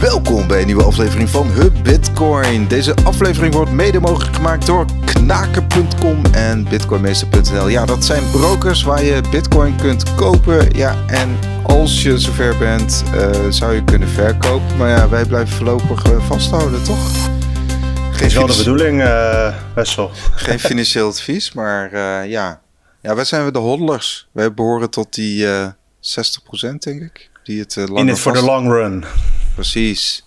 Welkom bij een nieuwe aflevering van Hub Bitcoin. Deze aflevering wordt mede mogelijk gemaakt door knaken.com en bitcoinmeester.nl. Ja, dat zijn brokers waar je bitcoin kunt kopen. Ja, en als je zover bent, uh, zou je kunnen verkopen. Maar ja, wij blijven voorlopig uh, vasthouden, toch? Geen is wel de bedoeling, uh, Wessel. Geen financieel advies, maar ja. Ja, wij zijn we de hodlers. Wij behoren tot die 60% denk ik. Die het, In het voor de long run. Precies.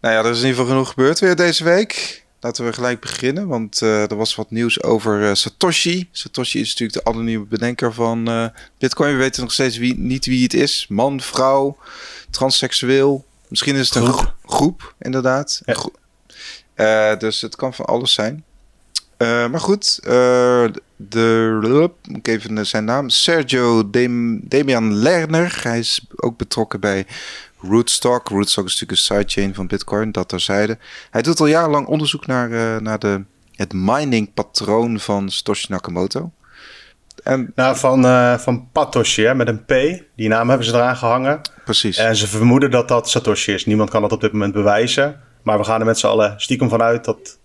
Nou ja, er is in ieder geval genoeg gebeurd weer deze week. Laten we gelijk beginnen, want uh, er was wat nieuws over uh, Satoshi. Satoshi is natuurlijk de anonieme bedenker van uh, Bitcoin. We weten nog steeds wie, niet wie het is. Man, vrouw, transseksueel. Misschien is het een groep, groep inderdaad. Ja. dus het kan van alles zijn. maar goed, de, ik even zijn naam, Sergio Dem, Demian Lerner. Hij is ook betrokken bij Rootstock. Rootstock is natuurlijk een sidechain van Bitcoin, dat terzijde. Hij doet al jarenlang onderzoek naar, uh, naar de, het mining patroon van Satoshi Nakamoto. En, nou, van, uh, van Patoshi, hè, met een P. Die naam hebben ze eraan gehangen. Precies. En ze vermoeden dat dat Satoshi is. Niemand kan dat op dit moment bewijzen. Maar we gaan er met z'n allen stiekem vanuit dat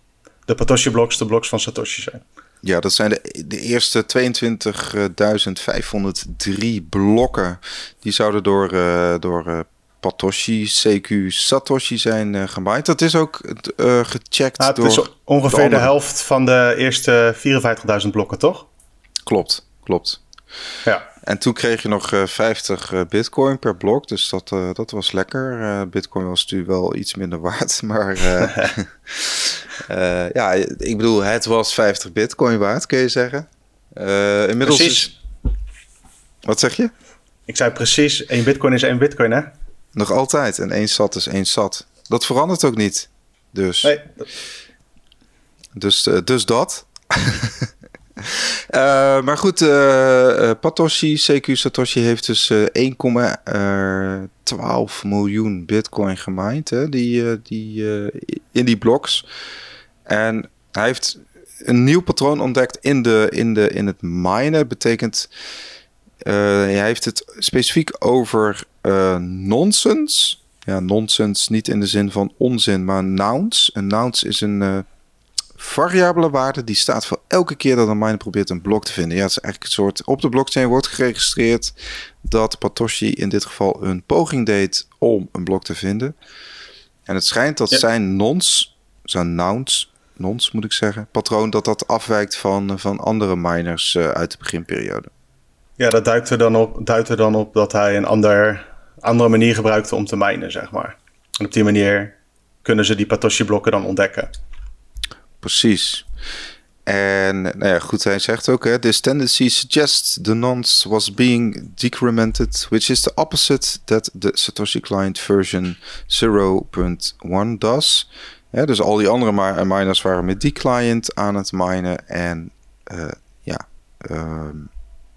de Patoshi-blocks de blocks van Satoshi zijn. Ja, dat zijn de, de eerste 22.503 blokken. Die zouden door, uh, door Patoshi, CQ, Satoshi zijn uh, gemaaid. Dat is ook uh, gecheckt ah, het door... is ongeveer de, helft van de eerste 54.000 blokken, toch? Klopt, klopt. Ja. En toen kreeg je nog uh, 50 bitcoin per blok, dus dat, dat was lekker. bitcoin was natuurlijk wel iets minder waard, maar ja, ik bedoel, het was 50 bitcoin waard, kun je zeggen. inmiddels precies. Is... Wat zeg je? Ik zei precies, één bitcoin is één bitcoin, hè? Nog altijd. En één zat is één zat. Dat verandert ook niet. Dus. Nee. Dus, uh, dus dat. uh, maar goed, uh, Patoshi, CQ Satoshi heeft dus 1,12 miljoen bitcoin gemined. Hè, die, die, in die blocks. En hij heeft een nieuw patroon ontdekt in, de, in, de, in het minen. Betekent, hij heeft het specifiek over uh, nonsense. Ja, niet in de zin van onzin, maar nouns. Een nouns is een uh, variabele waarde die staat voor elke keer dat een miner probeert een blok te vinden. Ja, het is eigenlijk een soort op de blockchain wordt geregistreerd dat Patoshi in dit geval een poging deed om een blok te vinden. En het schijnt dat zijn nons, zijn nouns, nons moet ik zeggen, patroon dat dat afwijkt van, van andere miners uit de beginperiode. Ja, dat duidt er dan op, duidt er dan op dat hij een ander andere manier gebruikte om te minen, zeg maar. En op die manier kunnen ze die Patoshi-blokken dan ontdekken. Precies. En nou ja, goed, hij zegt ook: hè, This tendency suggests the nonce was being decremented, which is the opposite that the Satoshi client version 0.1 does. Ja, dus al die andere miners waren met die client aan het minen. En uh, ja, uh,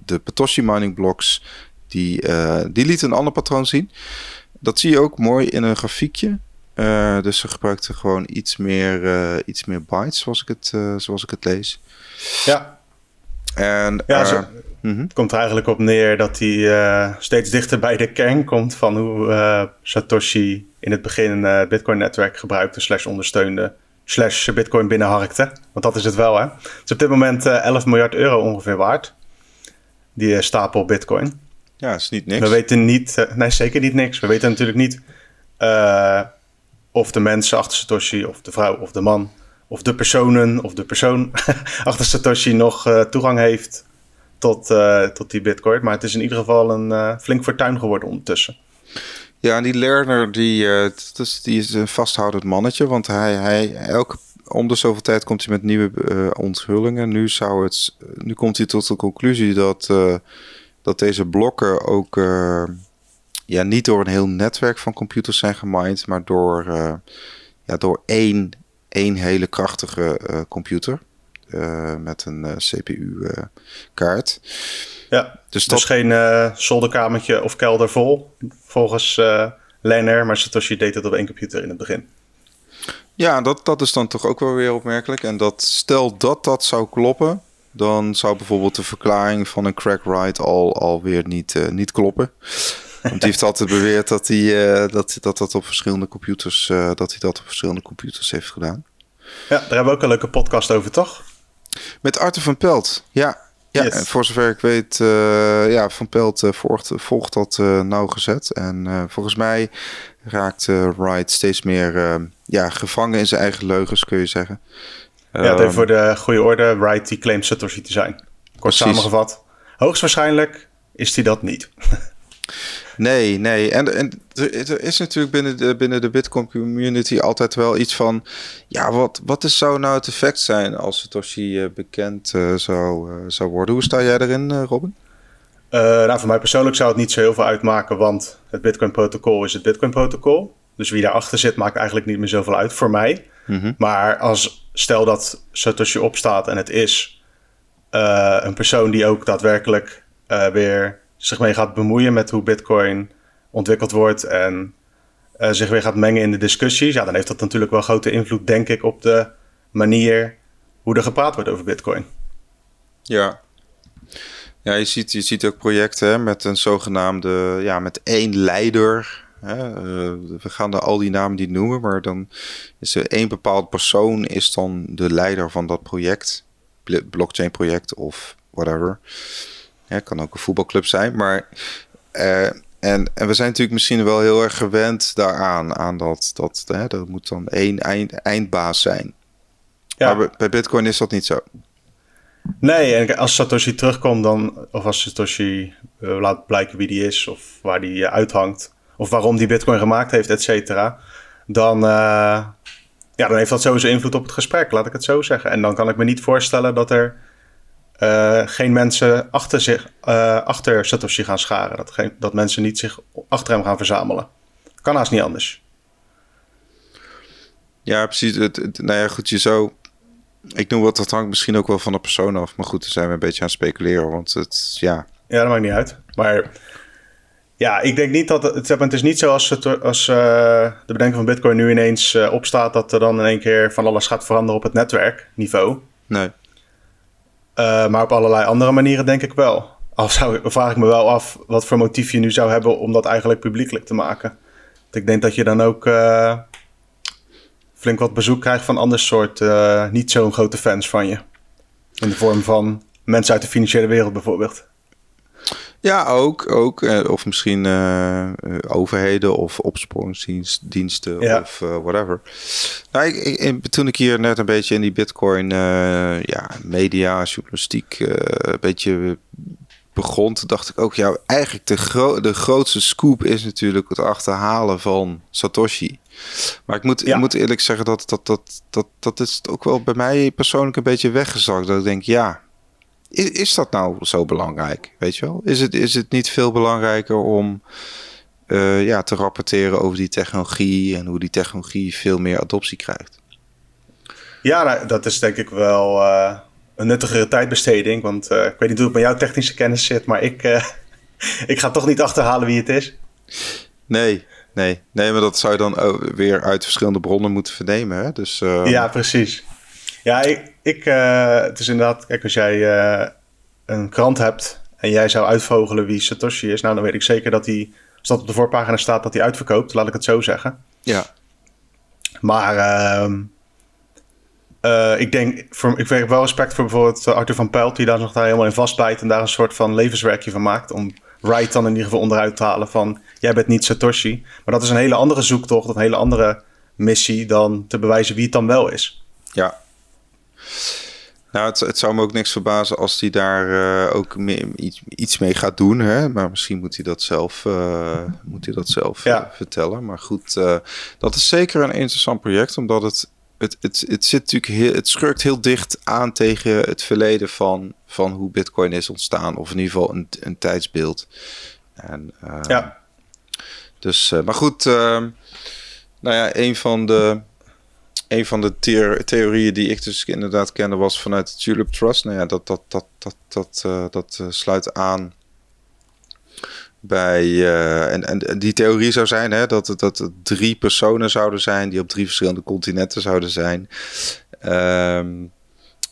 de Patoshi mining blocks die, uh, die liet een ander patroon zien. Dat zie je ook mooi in een grafiekje. Uh, dus ze gebruikten gewoon iets meer, uh, iets meer bytes, zoals ik het, zoals ik het lees. Ja. En, ja, zo. Het komt er eigenlijk op neer dat hij steeds dichter bij de kern komt van hoe Satoshi in het begin het Bitcoin-netwerk gebruikte, slash ondersteunde, slash Bitcoin binnenharkte. Want dat is het wel, hè. Het is op dit moment 11 miljard euro ongeveer waard, die stapel Bitcoin. Ja, is niet niks. We weten niet, uh, nee, zeker niet niks. We weten natuurlijk niet uh, of de mensen achter Satoshi, of de vrouw, of de man, of de personen, of de persoon achter Satoshi nog uh, toegang heeft tot, tot die Bitcoin. Maar het is in ieder geval een flink fortuin geworden ondertussen. Ja, en die learner, die, die is een vasthoudend mannetje, want hij, hij elke om de zoveel tijd komt hij met nieuwe uh, onthullingen. Nu, zou het, nu komt hij tot de conclusie dat, uh, dat deze blokken ook uh, ja, niet door een heel netwerk van computers zijn gemined, maar door, ja, door één, één hele krachtige computer met een CPU-kaart. ja, dus dat is geen zolderkamertje of kelder vol, volgens Lenner, maar Satoshi deed het op één computer in het begin. Ja, dat, dat is dan toch ook wel weer opmerkelijk. En dat stel dat dat zou kloppen, dan zou bijvoorbeeld de verklaring van een crack ride al alweer niet, uh, niet kloppen. Want die heeft altijd beweerd dat hij uh, dat, dat, dat op verschillende computers uh, dat hij dat op verschillende computers heeft gedaan. Ja, daar hebben we ook een leuke podcast over, toch? Met Arthur van Pelt, ja. Ja, en voor zover ik weet, uh, ja, Van Pelt volgt, volgt dat nauwgezet. En volgens mij raakt Wright steeds meer ja, gevangen in zijn eigen leugens, kun je zeggen. Ja, um, voor de goede orde, Wright die claimt Satoshi te zijn. Kort precies. samengevat, hoogstwaarschijnlijk is hij dat niet. Nee, nee. En, en er is natuurlijk binnen de, binnen de Bitcoin community altijd wel iets van... Ja, wat, wat is, zou nou het effect zijn als Satoshi uh, bekend uh, zou, uh, zou worden? Hoe sta jij erin, Robin? nou, voor mij persoonlijk zou het niet zo heel veel uitmaken, want het Bitcoin-protocol is het Bitcoin-protocol. Dus wie daarachter zit, maakt eigenlijk niet meer zoveel uit voor mij. Mm -hmm. Maar als stel dat Satoshi opstaat en het is een persoon die ook daadwerkelijk weer zich mee gaat bemoeien met hoe Bitcoin ontwikkeld wordt en uh, zich weer gaat mengen in de discussies, ja, dan heeft dat natuurlijk wel grote invloed, denk ik, op de manier hoe er gepraat wordt over Bitcoin. Ja. Ja, je ziet, je ziet ook projecten hè, met een zogenaamde, ja, met één leider. Hè. Uh, we gaan er al die namen niet noemen, maar dan is er één bepaald persoon is dan de leider van dat project, blockchain project of whatever. Ja, kan ook een voetbalclub zijn, maar... Uh, en, en we zijn natuurlijk misschien wel heel erg gewend daaraan, aan dat, dat hè, er moet dan één eind, eindbaas zijn. Ja. Maar bij Bitcoin is dat niet zo. Nee, en als Satoshi terugkomt dan, of als Satoshi uh, laat blijken wie die is, of waar die uh, uithangt, of waarom die Bitcoin gemaakt heeft, et cetera, dan, uh, ja, dan heeft dat sowieso invloed op het gesprek, laat ik het zo zeggen. En dan kan ik me niet voorstellen dat er uh, geen mensen achter, zich, uh, achter Satoshi gaan scharen. Dat, geen, dat mensen niet zich achter hem gaan verzamelen. Kan haast niet anders. Ja, precies. Het, het, nou ja, goed, je zou... Ik noem wat, dat hangt misschien ook wel van de persoon af. Maar goed, daar zijn we een beetje aan het speculeren. Want het, ja... Ja, dat maakt niet uit. Maar ja, ik denk niet dat... Het, het is niet zo als, als uh, de bedenker van Bitcoin nu ineens opstaat... dat er dan in één keer van alles gaat veranderen op het netwerkniveau. Nee. Uh, maar op allerlei andere manieren denk ik wel. Al zou, vraag ik me wel af wat voor motief je nu zou hebben om dat eigenlijk publiekelijk te maken. Want ik denk dat je dan ook flink wat bezoek krijgt van ander soort niet zo'n grote fans van je. In de vorm van mensen uit de financiële wereld bijvoorbeeld. Ja, ook. ook. Of misschien uh, overheden of opsporingsdiensten ja. of uh, whatever. Nou, ik, ik, toen ik hier net een beetje in die bitcoin uh, ja, media, journalistiek een beetje begon, dacht ik ook, ja, eigenlijk de, gro de grootste scoop is natuurlijk het achterhalen van Satoshi. Maar ik moet, ja. ik moet eerlijk zeggen dat dat, dat, dat dat is ook wel bij mij persoonlijk een beetje weggezakt. Dat ik denk, ja, is, is dat nou zo belangrijk? Weet je wel? Is het, is het niet veel belangrijker om uh, ja, te rapporteren over die technologie en hoe die technologie veel meer adoptie krijgt? Ja, nou, dat is denk ik wel uh, een nuttigere tijdbesteding. Want uh, ik weet niet hoe het met jouw technische kennis zit, maar ik, ik ga toch niet achterhalen wie het is. Nee, nee, nee, maar dat zou je dan weer uit verschillende bronnen moeten vernemen. Hè? Dus, ja, precies. Ja, ik, ik uh, het is inderdaad, kijk, als jij uh, een krant hebt en jij zou uitvogelen wie Satoshi is, nou dan weet ik zeker dat hij, als dat op de voorpagina staat, dat hij uitverkoopt, laat ik het zo zeggen. Ja. Maar uh, uh, ik denk, voor, ik heb wel respect voor bijvoorbeeld Arthur van Pelt, die daar nog daar helemaal in vastbijt en daar een soort van levenswerkje van maakt. Om Wright dan in ieder geval onderuit te halen van, jij bent niet Satoshi. Maar dat is een hele andere zoektocht, of een hele andere missie dan te bewijzen wie het dan wel is. Ja, nou, het, het, zou me ook niks verbazen als hij daar uh, ook mee, iets, iets, mee gaat doen. Hè? Maar misschien moet hij dat zelf, uh, moet hij dat zelf ja. uh, vertellen. Maar goed, dat is zeker een interessant project, omdat het, het, het, het, zit natuurlijk heel, het schurkt heel dicht aan tegen het verleden van, van hoe Bitcoin is ontstaan. Of in ieder geval een, een tijdsbeeld. En, ja. Dus, maar goed, nou ja, een van de een van de theorieën die ik dus inderdaad kende was vanuit de Tulip Trust. Nou ja, dat, dat, dat, dat, dat, uh, dat uh, sluit aan bij. Uh, en, en die theorie zou zijn hè, dat, dat drie personen zouden zijn die op drie verschillende continenten zouden zijn. Um,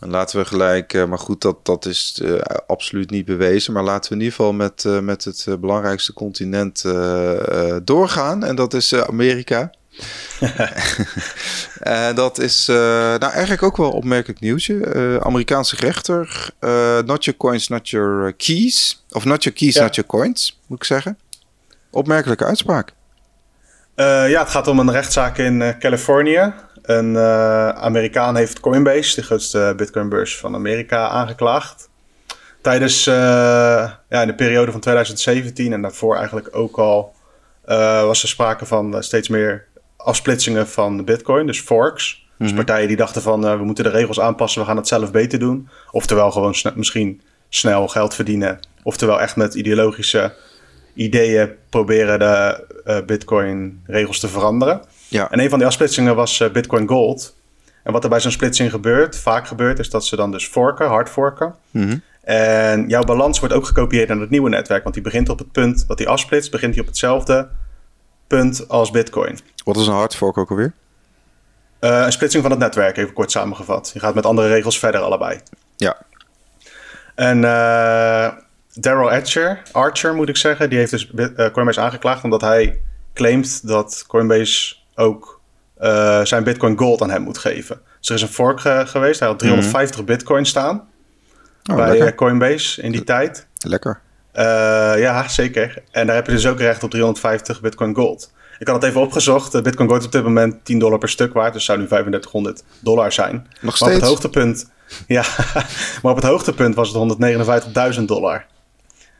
Laten we gelijk, maar goed, dat, dat is absoluut niet bewezen. Maar laten we in ieder geval met, met het belangrijkste continent doorgaan. En dat is Amerika. Uh, dat is uh, nou eigenlijk ook wel opmerkelijk nieuwsje. Uh, Amerikaanse rechter. not your coins, not your keys. Of not your keys, not your coins, moet ik zeggen. Opmerkelijke uitspraak. ja, het gaat om een rechtszaak in Californië. Een Amerikaan heeft Coinbase, de grootste bitcoinbeurs van Amerika, aangeklaagd. Tijdens ja, in de periode van 2017 en daarvoor eigenlijk ook al was er sprake van steeds meer afsplitsingen van Bitcoin, dus forks. Dus mhm. partijen die dachten van uh, we moeten de regels aanpassen, we gaan het zelf beter doen. Oftewel gewoon misschien snel geld verdienen. Oftewel echt met ideologische ideeën proberen de uh, Bitcoin regels te veranderen. Ja. En een van die afsplitsingen was uh, Bitcoin Gold. En wat er bij zo'n splitsing gebeurt, vaak gebeurt, is dat ze dan dus forken, hard forken. Mhm. En jouw balans wordt ook gekopieerd naar het nieuwe netwerk. Want die begint op het punt dat die afsplitst, begint hij op hetzelfde punt als Bitcoin. Wat is een hard fork ook alweer? Uh, een splitsing van het netwerk, even kort samengevat. Je gaat met andere regels verder allebei. Ja. En uh, Daryl Archer, Archer moet ik zeggen, die heeft dus uh, Coinbase aangeklaagd omdat hij claimt dat Coinbase ook zijn Bitcoin Gold aan hem moet geven. Dus er is een fork geweest. Hij had 350 mhm. Bitcoin staan oh, bij Coinbase in die tijd. Lekker. Ja, zeker. En daar heb je dus ook recht op 350 Bitcoin Gold. Ik had het even opgezocht. Bitcoin Gold is op dit moment 10 dollar per stuk waard. Dus zou nu 3500 dollar zijn. Nog steeds? op het hoogtepunt, ja, maar op het hoogtepunt was het 159.000 dollar.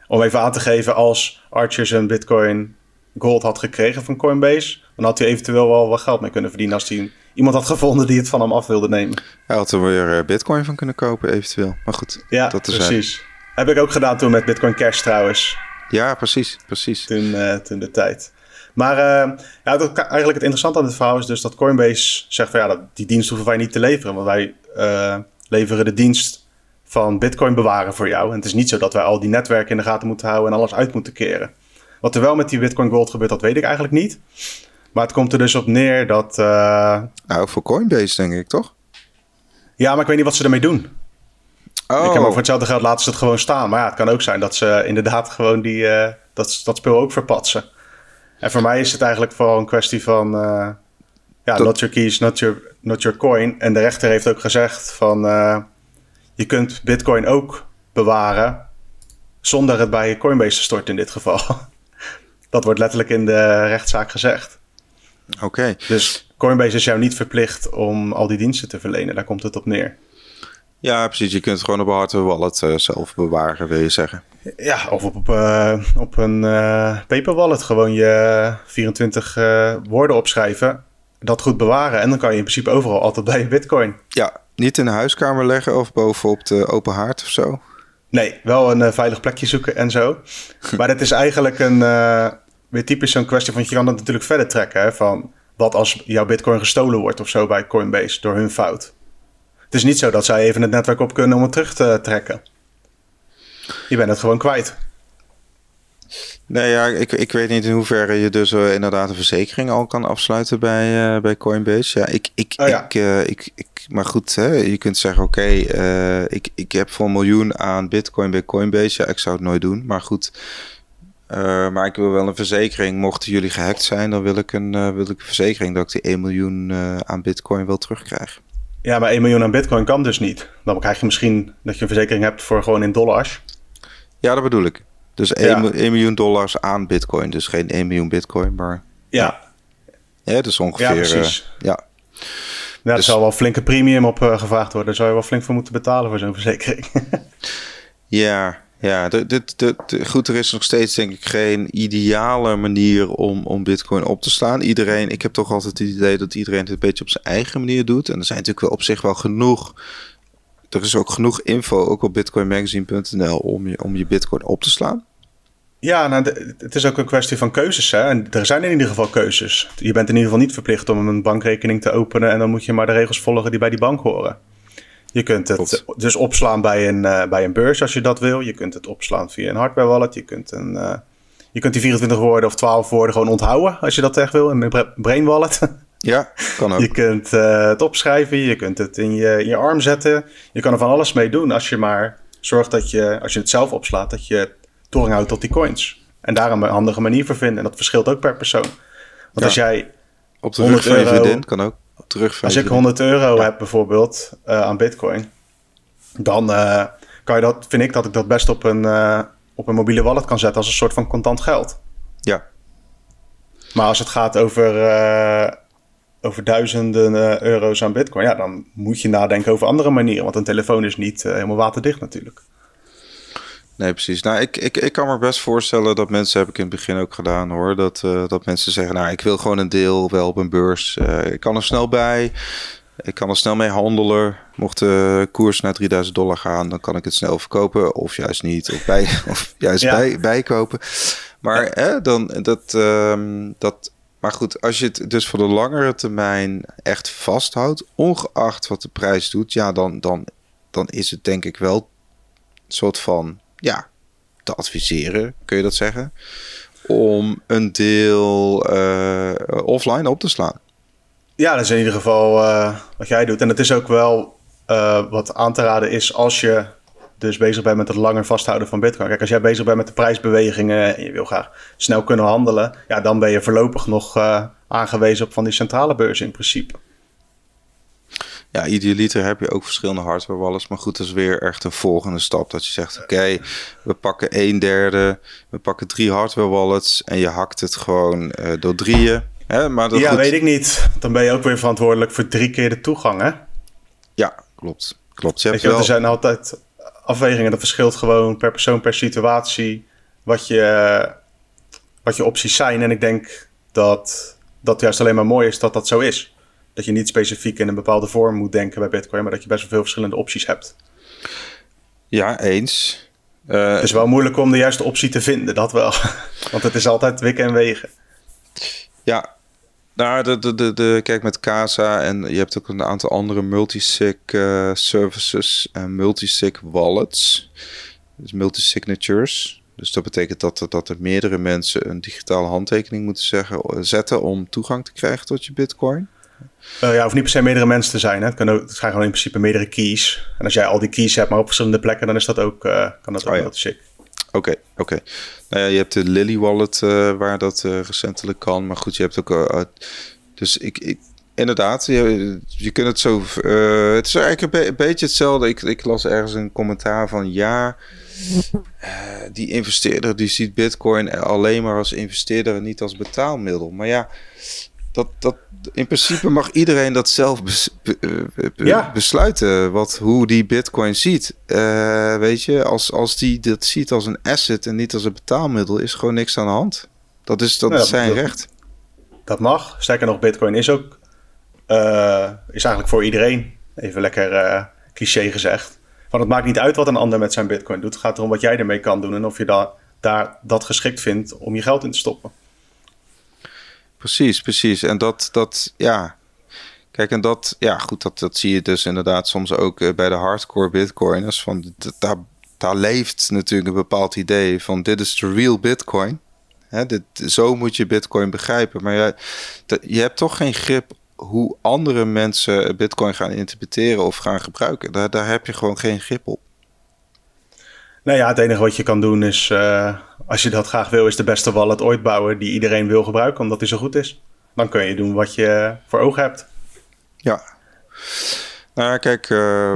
Om even aan te geven, als Archer zijn Bitcoin Gold had gekregen van Coinbase... dan had hij eventueel wel wat geld mee kunnen verdienen... als hij iemand had gevonden die het van hem af wilde nemen. Hij had er weer eh, Bitcoin van kunnen kopen eventueel. Maar goed, ja, dat is precies. Heb ik ook gedaan toen met Bitcoin Cash trouwens. Ja, precies, precies. Toen, uh, toen de tijd. Maar uh, ja, dat, eigenlijk het interessante aan dit verhaal is dus dat Coinbase zegt van ja, dat, die dienst hoeven wij niet te leveren. Want wij uh, leveren de dienst van Bitcoin bewaren voor jou. En het is niet zo dat wij al die netwerken in de gaten moeten houden en alles uit moeten keren. Wat er wel met die Bitcoin Gold gebeurt, dat weet ik eigenlijk niet. Maar het komt er dus op neer dat. Uh, nou, voor Coinbase denk ik toch? Ja, maar ik weet niet wat ze ermee doen. Oh. Ik heb over hetzelfde geld laten ze het gewoon staan. Maar ja, het kan ook zijn dat ze inderdaad gewoon die, uh, dat, dat spul ook verpatsen. En voor mij is het eigenlijk vooral een kwestie van... Uh, ja, not your keys, not your, not your coin. En de rechter heeft ook gezegd van... Uh, je kunt bitcoin ook bewaren... zonder het bij je Coinbase te storten in dit geval. Dat wordt letterlijk in de rechtszaak gezegd. Oké. Dus Coinbase is jou niet verplicht om al die diensten te verlenen. Daar komt het op neer. Ja, precies. Je kunt het gewoon op een hardware wallet uh, zelf bewaren, wil je zeggen. Ja, of op, uh, op een uh, paper wallet gewoon je 24 woorden opschrijven. Dat goed bewaren. En dan kan je in principe overal altijd bij je bitcoin. Ja, niet in de huiskamer leggen of bovenop de open haard of zo? Nee, wel een veilig plekje zoeken en zo. maar het is eigenlijk een, weer typisch zo'n kwestie van... je kan dat natuurlijk verder trekken. Hè, van wat als jouw bitcoin gestolen wordt of zo bij Coinbase door hun fout. Het is niet zo dat zij even het netwerk op kunnen om het terug te trekken. Je bent het gewoon kwijt. Nee, ja, ik, ik weet niet in hoeverre je dus uh, inderdaad een verzekering al kan afsluiten bij, uh, bij Coinbase. Ja, ik, ik, oh, ja. Ik, uh, ik, ik, maar goed, hè, je kunt zeggen, oké, okay, ik, ik heb voor een miljoen aan bitcoin bij Coinbase. Ja, ik zou het nooit doen, maar goed. maar ik wil wel een verzekering. Mochten jullie gehackt zijn, dan wil ik een, wil ik een verzekering dat ik die 1 miljoen aan bitcoin wel terugkrijg. Ja, maar 1 miljoen aan bitcoin kan dus niet. Dan krijg je misschien dat je een verzekering hebt voor gewoon in dollars. Ja, dat bedoel ik. Dus 1, miljoen dollars aan bitcoin. Dus geen 1 miljoen bitcoin, maar... Ja. Ja, dus ongeveer... Ja, precies. Uh, ja. Ja, er dus- zal wel flinke premium op uh, gevraagd worden. Daar zou je wel flink voor moeten betalen voor zo'n verzekering. ja, ja, de, de, goed, er is nog steeds denk ik geen ideale manier om, om Bitcoin op te slaan. Iedereen, ik heb toch altijd het idee dat iedereen het een beetje op zijn eigen manier doet. En er zijn natuurlijk wel op zich wel genoeg. Er is ook genoeg info, ook op bitcoinmagazine.nl, om je, om je Bitcoin op te slaan. Ja, nou, het is ook een kwestie van keuzes. Hè? En er zijn in ieder geval keuzes. Je bent in ieder geval niet verplicht om een bankrekening te openen. En dan moet je maar de regels volgen die bij die bank horen. Je kunt het dus opslaan bij een, uh, bij een beurs als je dat wil. Je kunt het opslaan via een hardware wallet. Je kunt, een, uh, je kunt die 24 woorden of 12 woorden gewoon onthouden als je dat echt wil. Een brain wallet. Ja, kan ook. Je kunt uh, het opschrijven, je kunt het in je, in je arm zetten. Je kan er van alles mee doen als je maar zorgt dat je, als je het zelf opslaat, dat je toegang houdt tot die coins. En daar een handige manier voor vinden. En dat verschilt ook per persoon. Want als jij. Op de rug van je vriendin kan ook. Als ik 100 euro heb bijvoorbeeld uh, aan Bitcoin, dan uh, kan je dat, vind ik dat ik dat best op een, uh, op een mobiele wallet kan zetten als een soort van contant geld. Ja. Maar als het gaat over, over duizenden euro's aan Bitcoin, ja, dan moet je nadenken over andere manieren. Want een telefoon is niet helemaal waterdicht natuurlijk. Nee, precies. Nou, ik, ik, ik kan me best voorstellen dat mensen, heb ik in het begin ook gedaan hoor, dat, uh, dat mensen zeggen, nou, ik wil gewoon een deel wel op een beurs. Uh, ik kan er snel bij. Ik kan er snel mee handelen. Mocht de koers naar 3000 dollar gaan, dan kan ik het snel verkopen. Of juist niet. Of, bij, of juist bij, bijkopen. Maar hè, dan, dat, um, dat, maar goed, als je het dus voor de langere termijn echt vasthoudt, ongeacht wat de prijs doet, ja, dan, dan, dan is het denk ik wel een soort van ja, te adviseren, kun je dat zeggen, om een deel uh, offline op te slaan. Ja, dat is in ieder geval uh, wat jij doet. En het is ook wel uh, wat aan te raden is als je dus bezig bent met het langer vasthouden van Bitcoin. Kijk, als jij bezig bent met de prijsbewegingen en je wil graag snel kunnen handelen, ja, dan ben je voorlopig nog aangewezen op van die centrale beurs in principe ja, idealiter heb je ook verschillende hardware wallets. Maar goed, dat is weer echt een volgende stap. Dat je zegt, oké, we pakken een derde. We pakken drie hardware wallets. En je hakt het gewoon uh, door drieën. Hè? Maar dat ja, weet ik niet. Dan ben je ook weer verantwoordelijk voor drie keer de toegang, hè? Ja, klopt. Klopt. Je je, wel... Er zijn altijd afwegingen. Dat verschilt gewoon per persoon, per situatie. Wat je, wat je opties zijn. En ik denk dat dat juist alleen maar mooi is dat dat zo is dat je niet specifiek in een bepaalde vorm moet denken bij Bitcoin, maar dat je best wel veel verschillende opties hebt. Ja, eens. Uh, het is wel moeilijk om de juiste optie te vinden, dat wel. Want het is altijd wikken en wegen. Ja, nou, de, de, de, de, kijk met Casa en je hebt ook een aantal andere multisig uh, services en multisig wallets. Dus multisignatures. Dus dat betekent dat, dat er meerdere mensen een digitale handtekening moeten zeggen, zetten om toegang te krijgen tot je bitcoin. Uh, ja, hoeft niet per se meerdere mensen te zijn. Hè. Het, kan ook, het gaan gewoon in principe meerdere keys. En als jij al die keys hebt, maar op verschillende plekken, dan is dat ook, uh, kan dat ook oh, ja. chic. Oké, oké. Nou ja, je hebt de Lily Wallet uh, waar dat recentelijk kan. Maar goed, je hebt ook... dus ik, ik, inderdaad, je, je kunt het zo... het is eigenlijk een, een, beetje hetzelfde. Ik, ik las ergens een commentaar van... Ja, die investeerder die ziet bitcoin alleen maar als investeerder en niet als betaalmiddel. Maar ja dat, dat, in principe mag iedereen dat zelf eh, besluiten. Wat, hoe die Bitcoin ziet. Uh, weet je, als, als die dat ziet als een asset en niet als een betaalmiddel, is gewoon niks aan de hand. Dat is, dat is zijn recht. Dat mag. Sterker nog, Bitcoin is ook. Uh, is eigenlijk voor iedereen. Even lekker cliché gezegd. Want het maakt niet uit wat een ander met zijn Bitcoin doet. Het gaat erom wat jij ermee kan doen en of je da daar dat geschikt vindt om je geld in te stoppen. Precies, precies. En dat, dat ja. Kijk, en dat, ja, goed, dat, dat zie je dus inderdaad soms ook eh, bij de hardcore bitcoiners. Van, daar, daar leeft natuurlijk een bepaald idee van dit is de real bitcoin. Hè, dit, zo moet je bitcoin begrijpen. Maar je, je hebt toch geen grip hoe andere mensen bitcoin gaan interpreteren of gaan gebruiken. Daar, daar heb je gewoon geen grip op. Nou ja, het enige wat je kan doen is, uh, als je dat graag wil, is de beste wallet ooit bouwen die iedereen wil gebruiken, omdat die zo goed is. Dan kun je doen wat je voor ogen hebt. Ja. Nou kijk, uh,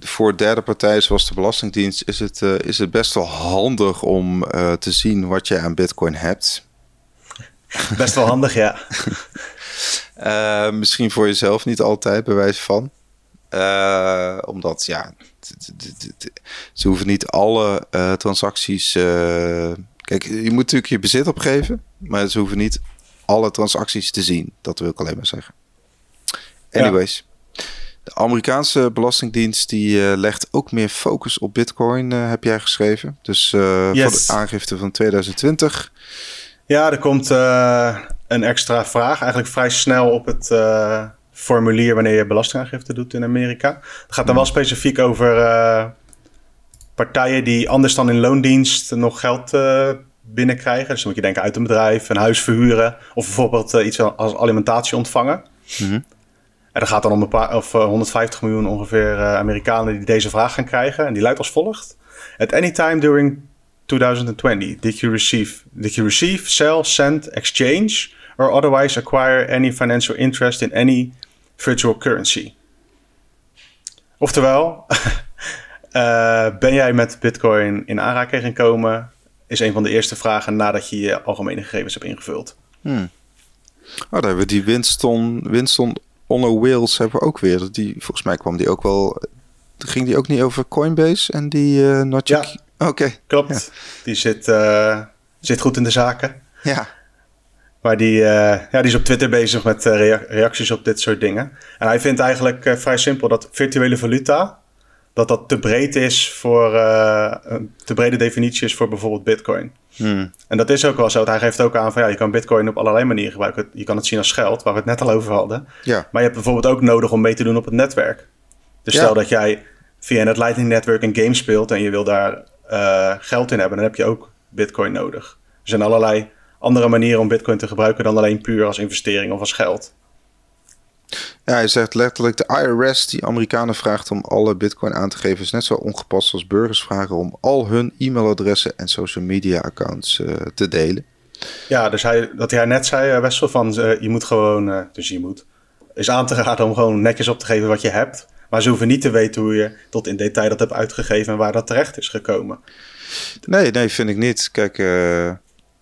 voor derde partijen zoals de Belastingdienst is het, uh, is het best wel handig om te zien wat je aan Bitcoin hebt. Best wel handig, ja. misschien voor jezelf niet altijd, bewijs van. omdat ja, ze hoeven niet alle transacties. Uh, kijk, je moet natuurlijk je bezit opgeven, maar ze hoeven niet alle transacties te zien. Dat wil ik alleen maar zeggen. Anyways. De Amerikaanse Belastingdienst die uh, legt ook meer focus op Bitcoin, heb jij geschreven. Dus yes. voor de aangifte van 2020. Ja, er komt een extra vraag, eigenlijk vrij snel op het formulier wanneer je belastingaangifte doet in Amerika. Het gaat dan wel specifiek over uh, partijen die anders dan in loondienst nog geld uh, binnenkrijgen. Dus dan moet je denken uit een bedrijf, een huis verhuren of bijvoorbeeld uh, iets als alimentatie ontvangen. Mhm. En er gaat dan om een paar, of 150 miljoen ongeveer Amerikanen die deze vraag gaan krijgen. En die luidt als volgt. At any time during 2020, did you receive, did you receive, sell, send, exchange or otherwise acquire any financial interest in any virtual currency? Oftewel, uh, ben jij met Bitcoin in aanraking gekomen? Is een van de eerste vragen nadat je je algemene gegevens hebt ingevuld. Hmm. Oh, daar hebben we die Winston, Winston Honor Wheels hebben we ook weer. Die, volgens mij kwam die ook wel. Ging die ook niet over Coinbase en die uh, Ja, Oké. Klopt. Die zit, uh, zit goed in de zaken. Ja. Maar die, uh, ja, die is op Twitter bezig met reacties op dit soort dingen. En hij vindt eigenlijk vrij simpel dat virtuele valuta... dat dat te breed is voor... een te brede definitie is voor bijvoorbeeld bitcoin. Hmm. En dat is ook wel zo. Hij geeft ook aan van ja, je kan bitcoin op allerlei manieren gebruiken. Je kan het zien als geld, waar we het net al over hadden. Ja. Maar je hebt bijvoorbeeld ook nodig om mee te doen op het netwerk. Dus stel dat jij via het Lightning Network een game speelt... en je wil daar uh, geld in hebben, dan heb je ook Bitcoin nodig. Er zijn allerlei andere manieren om Bitcoin te gebruiken dan alleen puur als investering of als geld. Ja, hij zegt letterlijk: de IRS die Amerikanen vraagt om alle Bitcoin aan te geven, is net zo ongepast als burgers vragen om al hun e-mailadressen en social media accounts uh, te delen. Ja, dus hij, dat hij net zei, uh, Wessel, van je moet gewoon, dus je moet, is aan te raden om gewoon netjes op te geven wat je hebt. Maar ze hoeven niet te weten hoe je tot in detail dat hebt uitgegeven en waar dat terecht is gekomen. Nee, nee, vind ik niet. Kijk,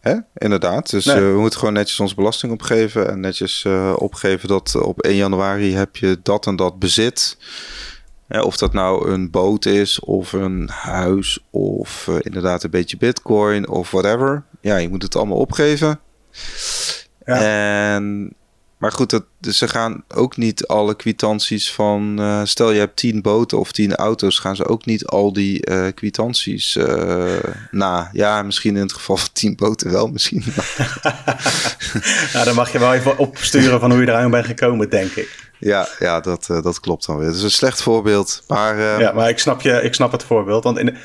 hè? inderdaad. Dus nee. uh, we moeten gewoon netjes onze belasting opgeven. En netjes uh, opgeven dat op 1 januari heb je dat en dat bezit. Ja, of dat nou een boot is, of een huis, of inderdaad een beetje bitcoin, of whatever. Ja, je moet het allemaal opgeven. Ja. En maar goed, dat, dus ze gaan ook niet alle kwitanties van. Uh, stel je hebt tien boten of tien auto's, gaan ze ook niet al die uh, kwitanties uh, na. Ja, misschien in het geval van tien boten wel, misschien. nou, dan mag je wel even opsturen van hoe je eraan bent gekomen, denk ik. Ja, ja dat, dat klopt dan weer. Het is een slecht voorbeeld. Maar, ja, maar ik snap, je, ik snap het voorbeeld. Want in,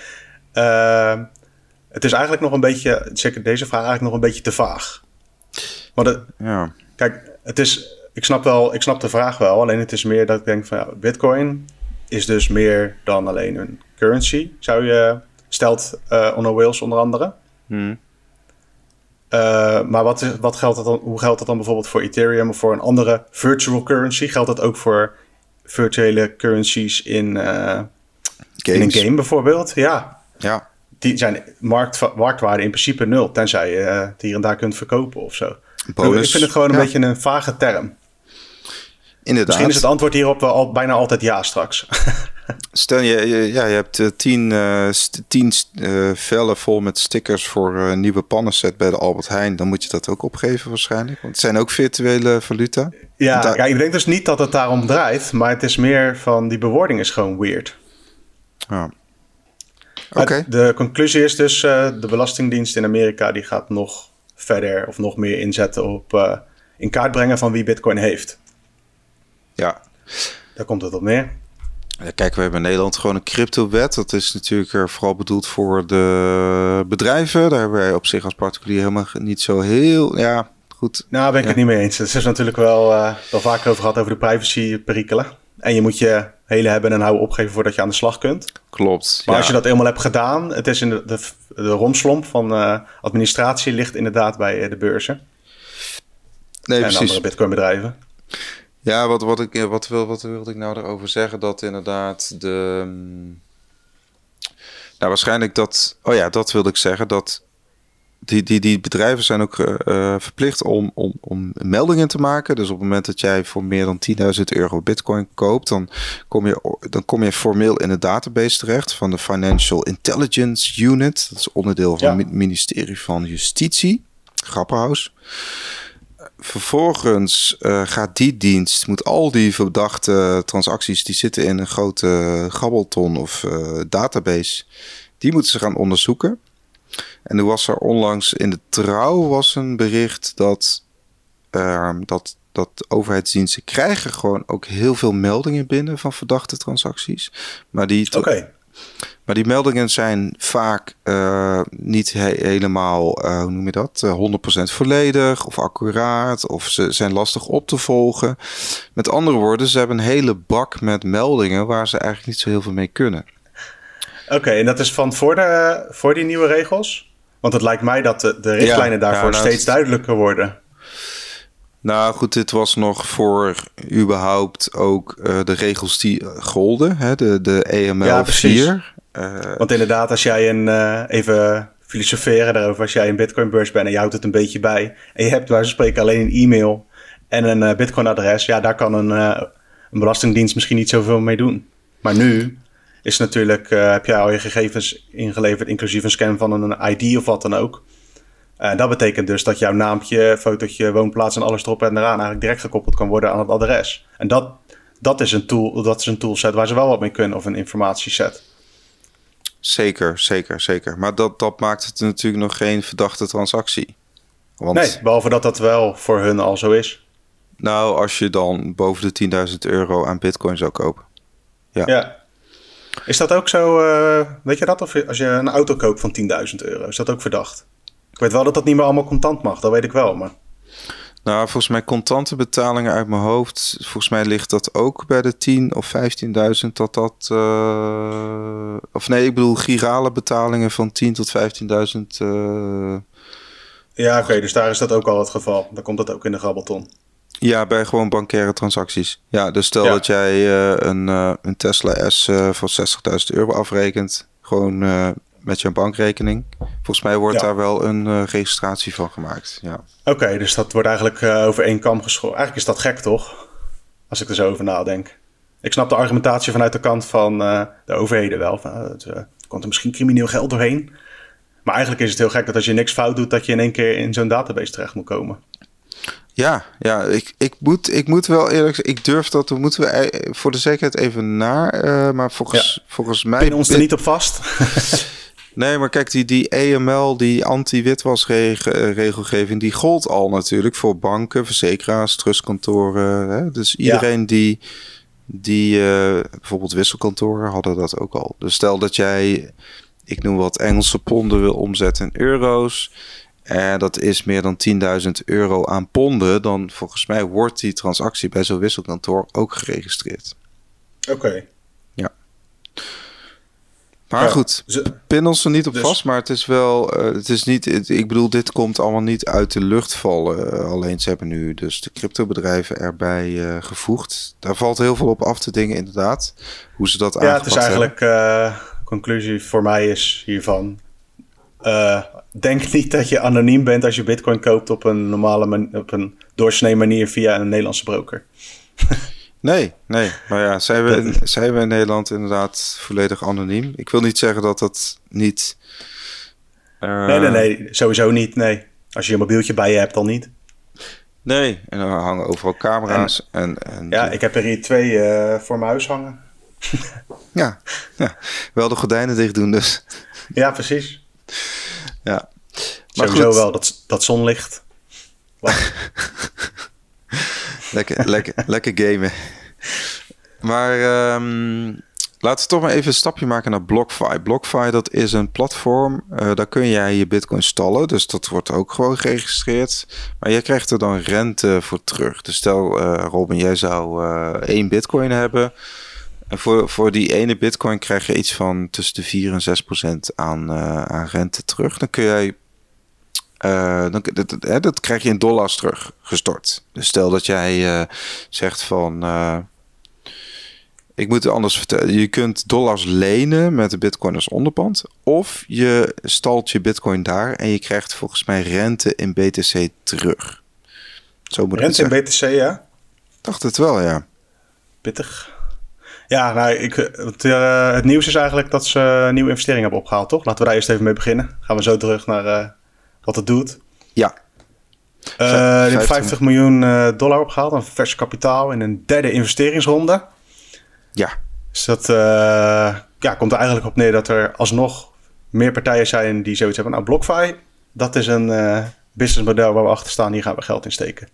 het is eigenlijk nog een beetje. Zeker deze vraag eigenlijk nog een beetje te vaag. Want het, ja. Kijk, het is, ik, snap wel, ik snap de vraag wel. Alleen het is meer dat ik denk van ja, Bitcoin is dus meer dan alleen een currency. Zou je, stelt uh, Onno Wales onder andere. Hmm. Uh, maar wat is, wat geldt dat dan, hoe geldt dat dan bijvoorbeeld voor Ethereum of voor een andere virtual currency? Geldt dat ook voor virtuele currencies in, uh, in een game bijvoorbeeld? Ja. ja. Die zijn markt, marktwaarde in principe nul, tenzij je het hier en daar kunt verkopen of zo. Bonus. Ik vind het gewoon een ja. beetje een vage term. Inderdaad. Misschien is het antwoord hierop wel al, bijna altijd ja straks. Stel je, ja, je hebt uh, tien, uh, tien uh, vellen vol met stickers voor een nieuwe pannenset bij de Albert Heijn. Dan moet je dat ook opgeven waarschijnlijk. Want het zijn ook virtuele valuta. Ja, daar... ja ik denk dus niet dat het daarom draait. Maar het is meer van die bewoording is gewoon weird. Ja. Oké. Okay. De conclusie is dus de Belastingdienst in Amerika die gaat nog verder of nog meer inzetten op uh, in kaart brengen van wie Bitcoin heeft. Ja. Daar komt het op neer. Kijk, we hebben in Nederland gewoon een cryptowet. Dat is natuurlijk vooral bedoeld voor de bedrijven. Daar hebben wij op zich als particulier helemaal niet zo heel. Ja, goed. Nou, ben ik ja. het niet mee eens. Het is natuurlijk wel, uh, wel vaker over gehad over de privacy-perikelen. En je moet je hele hebben en houden opgeven voordat je aan de slag kunt. Klopt. Maar ja. als je dat eenmaal hebt gedaan, het is in de, de, de romslomp van uh, administratie ligt inderdaad bij uh, de beurzen. Nee, en precies. andere bitcoinbedrijven. Ja, wat, wat, ik, wat, wil, wat wilde ik nou erover zeggen? Dat inderdaad de... Nou, waarschijnlijk dat... Oh ja, dat wilde ik zeggen. Dat die, die, die bedrijven zijn ook uh, verplicht om, om, om meldingen te maken. Dus op het moment dat jij voor meer dan 10.000 euro bitcoin koopt, dan kom, je, dan kom je formeel in de database terecht van de Financial Intelligence Unit. Dat is onderdeel van ja. het ministerie van Justitie. Grappenhuis. Vervolgens uh, gaat die dienst, moet al die verdachte transacties die zitten in een grote gabbelton of uh, database, die moeten ze gaan onderzoeken. En er was er onlangs in de trouw was een bericht dat, uh, dat, dat overheidsdiensten krijgen gewoon ook heel veel meldingen binnen van verdachte transacties. Maar die, okay. maar die meldingen zijn vaak uh, niet he helemaal, uh, hoe noem je dat, uh, 100% volledig of accuraat of ze zijn lastig op te volgen. Met andere woorden, ze hebben een hele bak met meldingen waar ze eigenlijk niet zo heel veel mee kunnen. Oké, en dat is van voor, de, voor die nieuwe regels? Want het lijkt mij dat de, de richtlijnen ja, daarvoor ja, nou, steeds duidelijker worden. Nou goed, dit was nog voor überhaupt ook uh, de regels die golden, hè, de, de EML ja, 4. Uh, Want inderdaad, als jij een, uh, even filosoferen daarover, als jij een Bitcoin-beurs bent en je houdt het een beetje bij, en je hebt waar ze spreken alleen een e-mail en een Bitcoin-adres, ja, daar kan een, een belastingdienst misschien niet zoveel mee doen. Maar nu is natuurlijk, heb jij al je gegevens ingeleverd, inclusief een scan van een ID of wat dan ook. En dat betekent dus dat jouw naampje, fotootje, woonplaats en alles erop en eraan eigenlijk direct gekoppeld kan worden aan het adres. En dat, dat, is een tool, dat is een toolset waar ze wel wat mee kunnen of een informatieset. Zeker, zeker, zeker. Maar dat, dat maakt het natuurlijk nog geen verdachte transactie. Want, nee, behalve dat dat wel voor hun al zo is. Nou, als je dan boven de 10.000 euro aan bitcoin zou kopen. Ja. ja. Is dat ook zo, uh, weet je dat? Of als je een auto koopt van 10.000 euro, is dat ook verdacht? Ik weet wel dat dat niet meer allemaal contant mag, dat weet ik wel. Maar... Nou, volgens mij contante betalingen uit mijn hoofd. Volgens mij ligt dat ook bij de 10.000 of 15.000 dat dat... Uh, of nee, ik bedoel girale betalingen van 10 tot 15.000... Uh, ja, oké, dus daar is dat ook al het geval. Dan komt dat ook in de grabbelton. Ja, bij gewoon bankaire transacties. Ja, dus stel dat jij uh, een, een Tesla S voor 60.000 euro afrekent. Gewoon met je bankrekening. Volgens mij wordt daar wel een registratie van gemaakt. Ja. Oké, dus dat wordt eigenlijk over één kam geschoren. Eigenlijk is dat gek, toch? Als ik er zo over nadenk. Ik snap de argumentatie vanuit de kant van de overheden wel. Van, het komt er misschien crimineel geld doorheen. Maar eigenlijk is het heel gek dat als je niks fout doet, dat je in één keer in zo'n database terecht moet komen. Ja, ja ik, ik, moet, ik moet wel eerlijk zeggen, ik durf dat, we moeten we voor de zekerheid even naar. Uh, maar volgens, ja. volgens mij. Pin ons er niet op vast. Nee, maar kijk, die, die EML, die anti-witwasregelgeving, die gold al natuurlijk voor banken, verzekeraars, trustkantoren. Hè? Dus iedereen die, die uh, bijvoorbeeld wisselkantoren hadden dat ook al. Dus stel dat jij, ik noem wat Engelse ponden wil omzetten in euro's. En dat is meer dan 10.000 euro aan ponden. Dan volgens mij wordt die transactie bij zo'n wisselkantoor ook geregistreerd. Oké. Ja. Maar goed, pin ons er niet op dus- vast, maar het is wel, uh, het is niet, ik bedoel, dit komt allemaal niet uit de lucht vallen. Uh, alleen ze hebben nu dus de cryptobedrijven erbij uh, gevoegd. Daar valt heel veel op af te dingen, inderdaad. Hoe ze dat ja, Ja, het is eigenlijk, conclusie voor mij is hiervan, denk niet dat je anoniem bent als je bitcoin koopt op een normale, op een doorsnee manier via een Nederlandse broker. Nee, nee. Maar ja, zijn we, zijn we in Nederland inderdaad volledig anoniem? Ik wil niet zeggen dat dat niet... Uh... Nee, nee, nee. Sowieso niet, nee. Als je een mobieltje bij je hebt, dan niet. Nee, en dan hangen overal camera's. En, en, ja, ik heb er hier twee uh, voor mijn huis hangen. ja, ja, wel de gordijnen dicht doen dus. Ja, precies. Ja. Maar Sowieso goed. wel, dat, dat zonlicht. lekker, lekker, lekker gamen. Maar um, laten we toch maar even een stapje maken naar BlockFi. BlockFi dat is een platform, uh, daar kun jij je bitcoin stallen. Dus dat wordt ook gewoon geregistreerd. Maar jij krijgt er dan rente voor terug. Dus stel uh, Robin, jij zou uh, één bitcoin hebben. En voor, voor die ene bitcoin krijg je iets van tussen de 4 en 6 procent aan, aan rente terug. Dan kun jij uh, dan, dat, dat, krijg je in dollars teruggestort. Dus stel dat jij uh, zegt van. Ik moet het anders vertellen. Je kunt dollars lenen met de bitcoin als onderpand. Of je stalt je bitcoin daar en je krijgt volgens mij rente in BTC terug. Zo moet rente in BTC, ja? Dacht het wel, ja. Pittig. Ja, nou, ik, het, het nieuws is eigenlijk dat ze een nieuwe investering hebben opgehaald, toch? Laten we daar eerst even mee beginnen. Gaan we zo terug naar wat het doet. Ja. Uh, 50, 50 miljoen uh, dollar opgehaald aan vers kapitaal in een derde investeringsronde. Ja. Dus dat ja, komt er eigenlijk op neer dat er alsnog meer partijen zijn die zoiets hebben. Nou, BlockFi, dat is een businessmodel waar we achter staan. Hier gaan we geld in steken.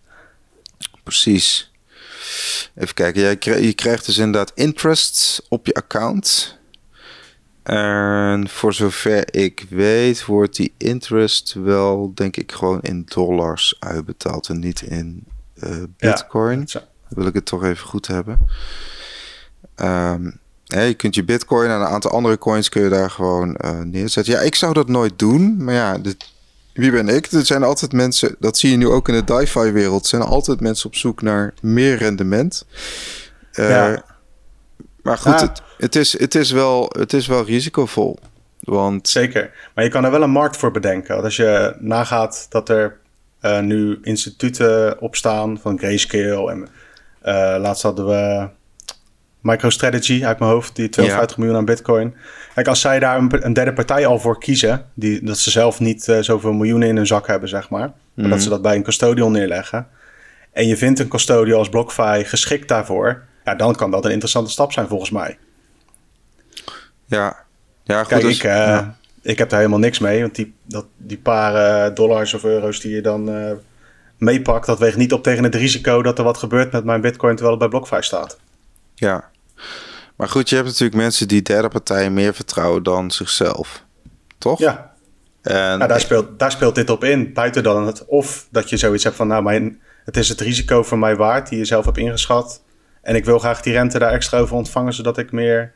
Precies. Even kijken, je krijgt dus inderdaad interest op je account. En voor zover ik weet, wordt die interest wel, denk ik, gewoon in dollars uitbetaald en niet in uh, bitcoin. Ja, wil ik het toch even goed hebben. Um, je kunt je bitcoin en een aantal andere coins kun je daar gewoon uh, neerzetten. Ja, ik zou dat nooit doen, maar ja, dit, wie ben ik? Er zijn altijd mensen, dat zie je nu ook in de DeFi wereld, zijn altijd mensen op zoek naar meer rendement. Uh, ja. Maar goed, het, het, is, het, is wel, het is wel risicovol. Want... Zeker, maar je kan er wel een markt voor bedenken. Als je nagaat dat er uh, nu instituten opstaan van Grayscale en uh, laatst hadden we MicroStrategy uit mijn hoofd, die 52 miljoen aan bitcoin. Kijk, als zij daar een, derde partij al voor kiezen, die, dat ze zelf niet uh, zoveel miljoenen in hun zak hebben, zeg maar, maar dat mhm. ze dat bij een custodial neerleggen, en je vindt een custodial als BlockFi geschikt daarvoor, ja, dan kan dat een interessante stap zijn volgens mij. Ja, ja goed. Kijk, dus, ik, uh, ik heb daar helemaal niks mee, want die, dat, die paar uh, dollars of euro's die je dan meepakt, dat weegt niet op tegen het risico dat er wat gebeurt met mijn bitcoin terwijl het bij BlockFi staat. Ja, maar goed, je hebt natuurlijk mensen die derde partijen meer vertrouwen dan zichzelf. Toch? Ja. En nou, daar, speelt, daar speelt dit op in. Buiten dan het of dat je zoiets hebt van, nou, mijn, het is het risico voor mij waard die je zelf hebt ingeschat. En ik wil graag die rente daar extra over ontvangen, zodat ik meer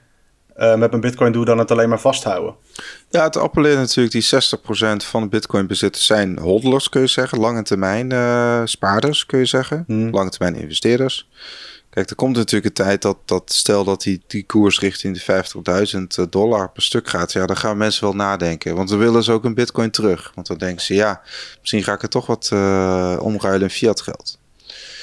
uh, met mijn bitcoin doe dan het alleen maar vasthouden. Ja, het appelleert natuurlijk die 60% van de bitcoin bezitters zijn hodlers, kun je zeggen. Lange termijn uh, spaarders, kun je zeggen. Hmm. Lange termijn investeerders. Kijk, er komt natuurlijk een tijd dat, dat stel dat die, die koers richting de 50.000 eh, dollar per stuk gaat. Ja, dan gaan mensen wel nadenken. Want dan willen ze ook een bitcoin terug. Want dan denken ze, ja, misschien ga ik er toch wat uh, omruilen in fiat geld.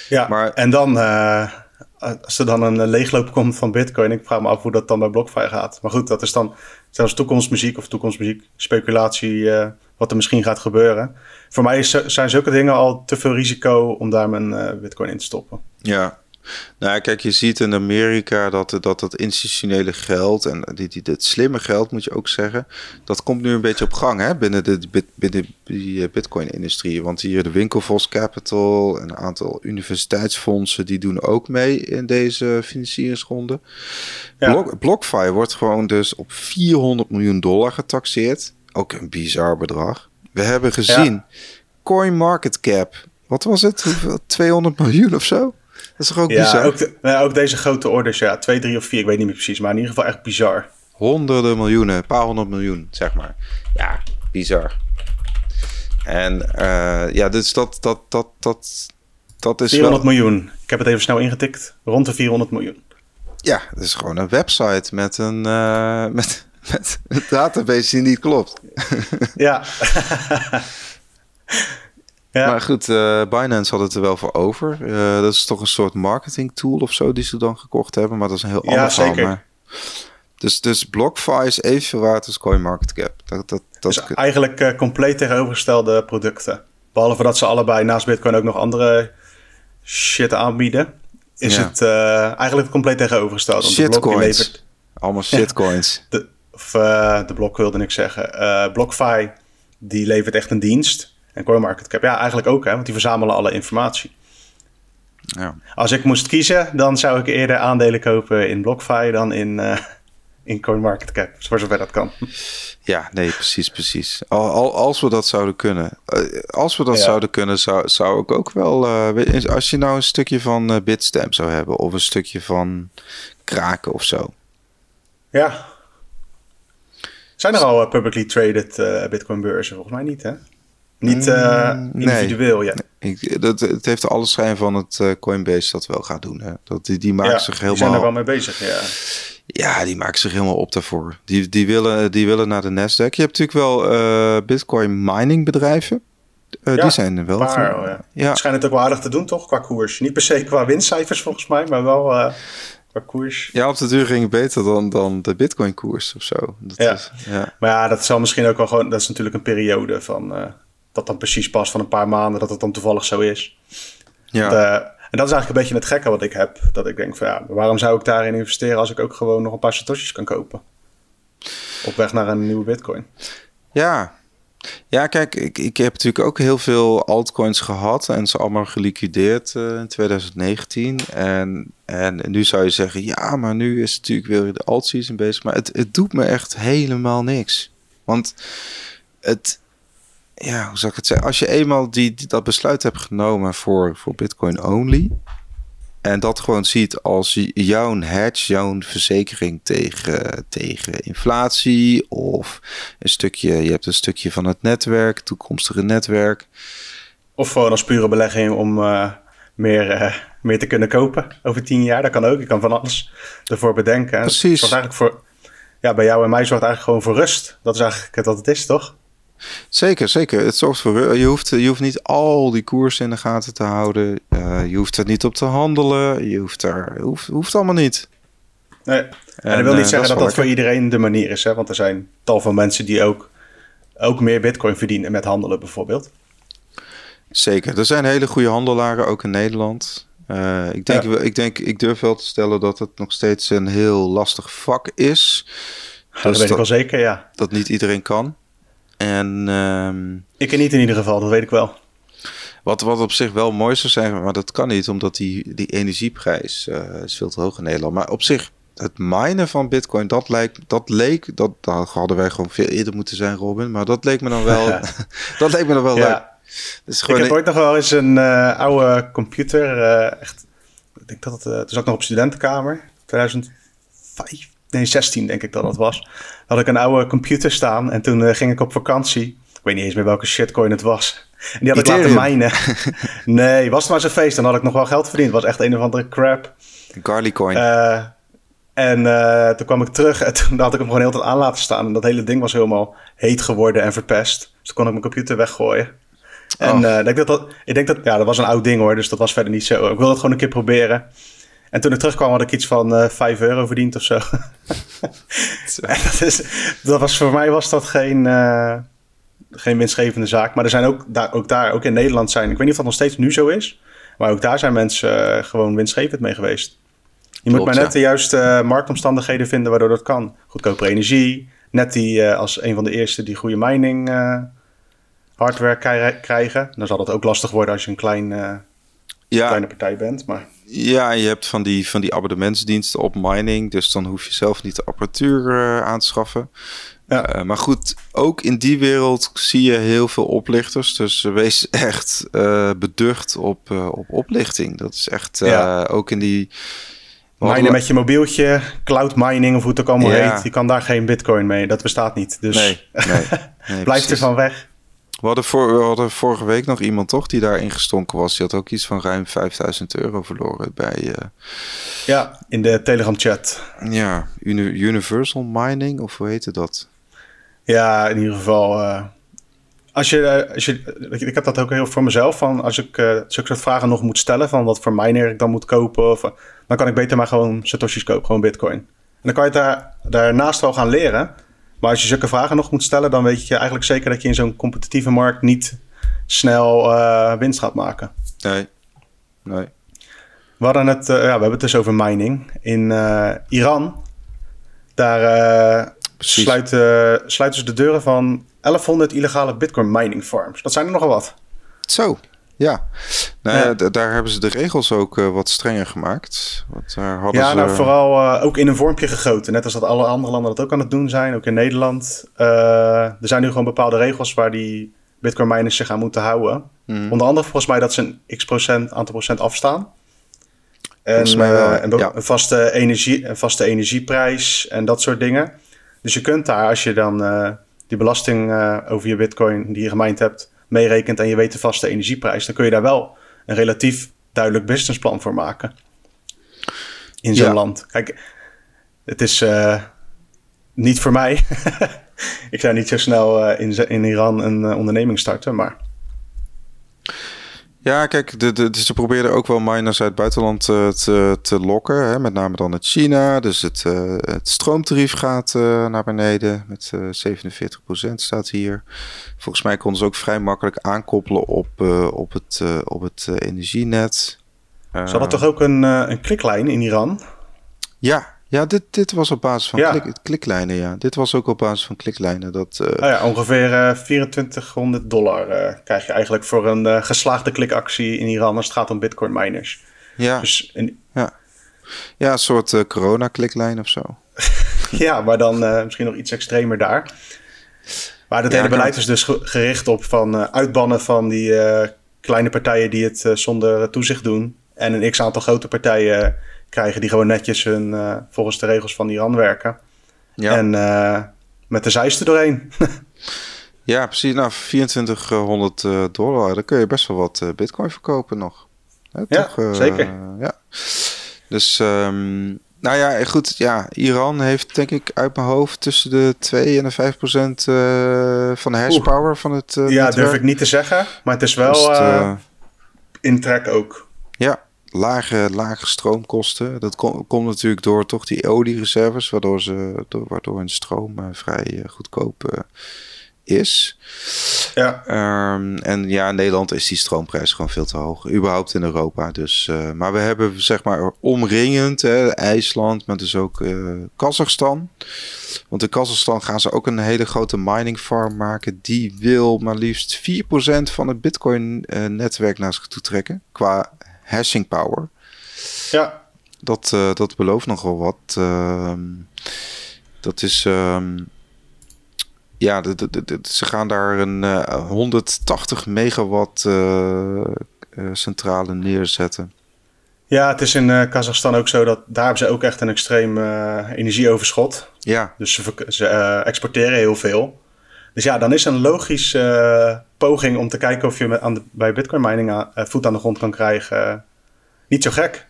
Ja, maar, en dan, uh, als er dan een leegloop komt van bitcoin, ik vraag me af hoe dat dan bij BlockFi gaat. Maar goed, dat is dan zelfs toekomstmuziek of toekomstmuziek, speculatie, wat er misschien gaat gebeuren. Voor mij is, zijn zulke dingen al te veel risico om daar mijn bitcoin in te stoppen. Ja, nou, kijk, je ziet in Amerika dat dat, dat institutionele geld en die, die, het slimme geld, moet je ook zeggen, dat komt nu een beetje op gang hè, binnen de binnen die eh, Bitcoin-industrie. Want hier de Winkelvos Capital en een aantal universiteitsfondsen, die doen ook mee in deze financieringsronde. Ja. BlockFi wordt gewoon dus op 400 miljoen dollar getaxeerd. Ook een bizar bedrag. We hebben gezien, ja. CoinMarketCap, wat was het? 200 miljoen of zo? Dat is toch ook ja, bizar? Ook, de, ook deze grote orders, ja. Twee, drie of vier, ik weet niet meer precies. Maar in ieder geval echt bizar. Honderden miljoenen, een paar honderd miljoen, zeg maar. Ja, bizar. En uh, ja, dus dat, dat, dat, dat, dat is 400 miljoen. Ik heb het even snel ingetikt. Rond de 400 miljoen. Ja, het is gewoon een website met een, uh, met, met een database die niet klopt. ja. Ja. Maar goed, uh, Binance had het er wel voor over. Uh, dat is toch een soort marketing tool of zo die ze dan gekocht hebben. Maar dat is een heel ander verhaal. Maar... Dus, dus BlockFi is even waard als CoinMarketCap. Dat, dat, dat is eigenlijk uh, compleet tegenovergestelde producten. Behalve dat ze allebei naast Bitcoin ook nog andere shit aanbieden. Is het eigenlijk compleet tegenovergesteld. Shitcoins. Allemaal shitcoins. de, of de blok wilde ik zeggen. BlockFi die levert echt een dienst. En CoinMarketCap, ja, eigenlijk ook, hè, want die verzamelen alle informatie. Ja. Als ik moest kiezen, dan zou ik eerder aandelen kopen in BlockFi dan in, uh, in CoinMarketCap, voor zover dat kan. Ja, nee, precies, precies. Al, al, als we dat zouden kunnen, uh, als we dat zouden kunnen, zou, zou ik ook wel, uh, als je nou een stukje van Bitstamp zou hebben of een stukje van Kraken of zo. Ja. Zijn er al publicly traded Bitcoin beurzen? Volgens mij niet, hè? Niet uh, individueel, nee. ja. Ik, dat, het heeft alle schijn van het uh, Coinbase dat wel gaat doen. Hè? Dat, die, die maken zich helemaal... Die zijn er wel mee bezig, ja. Ja, die maken zich helemaal op daarvoor. Die, die, willen, die willen naar de Nasdaq. Je hebt natuurlijk wel uh, Bitcoin mining bedrijven. Ja, die zijn er wel. Paar, oh, ja. Schijnt het ook wel aardig te doen, toch? Qua koers. Niet per se qua winstcijfers volgens mij, maar wel qua koers. Ja, op de duur ging het beter dan, dan de Bitcoin koers of zo. Dat. Is, ja. Maar ja, dat zal misschien ook wel gewoon... Dat is natuurlijk een periode van dat dan precies pas van een paar maanden dat het dan toevallig zo is. Ja. Eh, en dat is eigenlijk een beetje het gekke wat ik heb. Dat ik denk van ja, waarom zou ik daarin investeren als ik ook gewoon nog een paar satoshis kan kopen? Op weg naar een nieuwe bitcoin. Ja, Ja, kijk, ik, ik heb natuurlijk ook heel veel altcoins gehad en ze allemaal geliquideerd uh, in 2019. En, en nu zou je zeggen, ja, maar nu is het natuurlijk weer de alt-season bezig. Maar het, het doet me echt helemaal niks. Want het, ja, hoe zou ik het zeggen? Als je eenmaal die, die dat besluit hebt genomen voor, voor Bitcoin only, en dat gewoon ziet als jouw hedge, jouw verzekering tegen, tegen inflatie. Of een stukje, je hebt een stukje van het netwerk, toekomstige netwerk. Of gewoon als pure belegging om uh, meer, uh, meer te kunnen kopen over tien jaar. Dat kan ook. Je kan van alles ervoor bedenken. Precies. eigenlijk voor, ja, bij jou en mij zorgt eigenlijk gewoon voor rust. Dat is eigenlijk wat het is, toch? Zeker, zeker. Het zorgt voor. Je hoeft, je hoeft niet al die koersen in de gaten te houden. Uh, je hoeft er niet op te handelen. Je hoeft er. Hoeft, hoeft allemaal niet. Nee. En, en dat wil niet uh, zeggen dat dat, dat voor iedereen de manier is. Hè? Want er zijn tal van mensen die ook, ook meer bitcoin verdienen met handelen, bijvoorbeeld. Zeker. Er zijn hele goede handelaren, ook in Nederland. Uh, ik, denk, ja. ik denk, ik durf wel te stellen dat het nog steeds een heel lastig vak is. Dus dat weet ik wel zeker, ja. Dat niet iedereen kan. En, um, ik niet in ieder geval, dat weet ik wel. Wat, wat op zich wel mooi zou zijn, maar dat kan niet, omdat die, die energieprijs uh, is veel te hoog in Nederland. Maar op zich, het minen van Bitcoin, dat, lijkt, dat leek, dat, dat hadden wij gewoon veel eerder moeten zijn, Robin. Maar dat leek me dan wel, dat leek me dan wel ja. leuk. Dus ik heb ooit nog wel eens een uh, oude computer, uh, echt, ik denk dat het, toen zat ik nog op studentenkamer, 2005, nee 16 denk ik dat dat was. Had ik een oude computer staan en toen ging ik op vakantie. Ik weet niet eens meer welke shitcoin het was. En die had Ethereum. ik laten mijnen. nee, was het maar zo'n feest, dan had ik nog wel geld verdiend. Het was echt een of andere crap. Garlicoin. Uh, en uh, toen kwam ik terug en toen had ik hem gewoon heel tijd aan laten staan. En dat hele ding was helemaal heet geworden en verpest. Dus toen kon ik mijn computer weggooien. En uh, ik, denk dat dat, ik denk dat, ja, dat was een oud ding hoor, dus dat was verder niet zo. Ik wilde het gewoon een keer proberen. En toen ik terugkwam had ik iets van uh, 5 euro verdiend of zo. dat, is, dat was, voor mij was dat geen, uh, geen winstgevende zaak. Maar er zijn ook daar, ook daar, ook in Nederland zijn, ik weet niet of dat nog steeds nu zo is. Maar ook daar zijn mensen uh, gewoon winstgevend mee geweest. Je Klopt, moet maar net ja. de juiste marktomstandigheden vinden waardoor dat kan. Goedkope energie. Net die als een van de eerste die goede mining hardware krijgen. Dan zal dat ook lastig worden als je een klein, ja. kleine partij bent. Maar... Ja, je hebt van die, van die abonnementsdiensten op mining. Dus dan hoef je zelf niet de apparatuur uh, aan te schaffen. Ja. Uh, maar goed, ook in die wereld zie je heel veel oplichters. Dus wees echt uh, beducht op, op oplichting. Dat is echt ja. ook in die... Minen met je mobieltje, cloud mining of hoe het ook allemaal ja. heet. Je kan daar geen bitcoin mee. Dat bestaat niet. Dus nee, nee, nee blijf er van weg. We hadden, voor, we hadden vorige week nog iemand toch die daar ingestonken was. Die had ook iets van ruim 5000 euro verloren bij... Uh... Ja, in de Telegram chat. Ja, Uni Universal Mining of hoe heette dat? Ja, in ieder geval... Uh, als je, als je, ik heb dat ook heel voor mezelf. Van als ik uh, zulke soort vragen nog moet stellen. Van wat voor miner ik dan moet kopen. Of, dan kan ik beter maar gewoon Satoshi's kopen. Gewoon bitcoin. En dan kan je daar, daarnaast wel gaan leren. Maar als je zulke vragen nog moet stellen, dan weet je eigenlijk zeker dat je in zo'n competitieve markt niet snel uh, winst gaat maken. Nee. nee. We, hadden het, uh, ja, we hebben het dus over mining. In uh, Iran, daar sluiten, sluiten ze de deuren van 1100 illegale bitcoin mining farms. Dat zijn er nogal wat. Zo. Ja, nou, ja. daar hebben ze de regels ook uh, wat strenger gemaakt. Want daar hadden ja, ze... nou vooral uh, ook in een vormpje gegoten. Net als dat alle andere landen dat ook aan het doen zijn, ook in Nederland. Uh, er zijn nu gewoon bepaalde regels waar die bitcoin miners zich aan moeten houden. Mm. Onder andere volgens mij dat ze een x procent, aantal procent afstaan. En, wel, en ja. een, vaste energie, een vaste energieprijs en dat soort dingen. Dus je kunt daar, als je dan die belasting over je bitcoin die je gemijnd hebt meerekent en je weet de vaste energieprijs, dan kun je daar wel een relatief duidelijk businessplan voor maken. In zo'n ja. land. Kijk, het is uh, niet voor mij. ik zou niet zo snel uh, in, in Iran een uh, onderneming starten, maar. Ja, kijk, de, de, ze probeerden ook wel miners uit het buitenland uh, te, te lokken. Hè, met name dan uit China. Dus het, uh, het stroomtarief gaat uh, naar beneden. Met 47% staat hier. Volgens mij konden ze ook vrij makkelijk aankoppelen op, op het, op het energienet. Ze hadden toch ook een, een kliklijn in Iran? Ja, Ja, dit, dit was op basis van klik, kliklijnen, ja. Dit was ook op basis van kliklijnen. Dat, uh... ja, ongeveer uh, 2400 dollar krijg je eigenlijk voor een geslaagde klikactie in Iran als het gaat om bitcoin miners. Ja, dus in... ja. ja een soort corona-kliklijn of zo. ja, maar dan misschien nog iets extremer daar. Maar het hele beleid is dus gericht op van uitbannen van die kleine partijen die het zonder toezicht doen. En een x-aantal grote partijen krijgen die gewoon netjes hun, uh, volgens de regels van Iran werken. Ja. En uh, met de zijste doorheen. ja, precies. Nou, 2400 uh, dollar, dan kun je best wel wat bitcoin verkopen nog. Hè, ja, toch, zeker. ja. Dus, um, nou ja, goed. Ja, Iran heeft denk ik uit mijn hoofd tussen de 2 en de 5 procent van de hashpower van het Ja, netwerk. durf ik niet te zeggen. Maar het is wel dus in trek ook. Ja, lage, lage stroomkosten. Dat komt natuurlijk door toch die oliereserves, waardoor, ze, door, waardoor hun stroom uh, vrij uh, goedkoop uh, is. Ja. Um, en ja, in Nederland is die stroomprijs gewoon veel te hoog. Überhaupt in Europa. Dus, maar we hebben zeg maar omringend hè, IJsland, maar dus ook Kazachstan. Want in Kazachstan gaan ze ook een hele grote mining farm maken. Die wil maar liefst 4% van het Bitcoin netwerk naar zich toe trekken. Qua hashing power. Ja. Dat, uh, dat belooft nogal wat. Uh, dat is. Um, ja, de, de, de, ze gaan daar een uh, eh, 180 megawatt uh, centrale neerzetten. Ja, het is in Kazachstan ook zo dat daar hebben ze ook echt een extreem energieoverschot. Ja. Dus ze, ze exporteren heel veel. Dus ja, dan is een logische poging om te kijken of je met, aan de, bij bitcoin mining aan, voet aan de grond kan krijgen niet zo gek.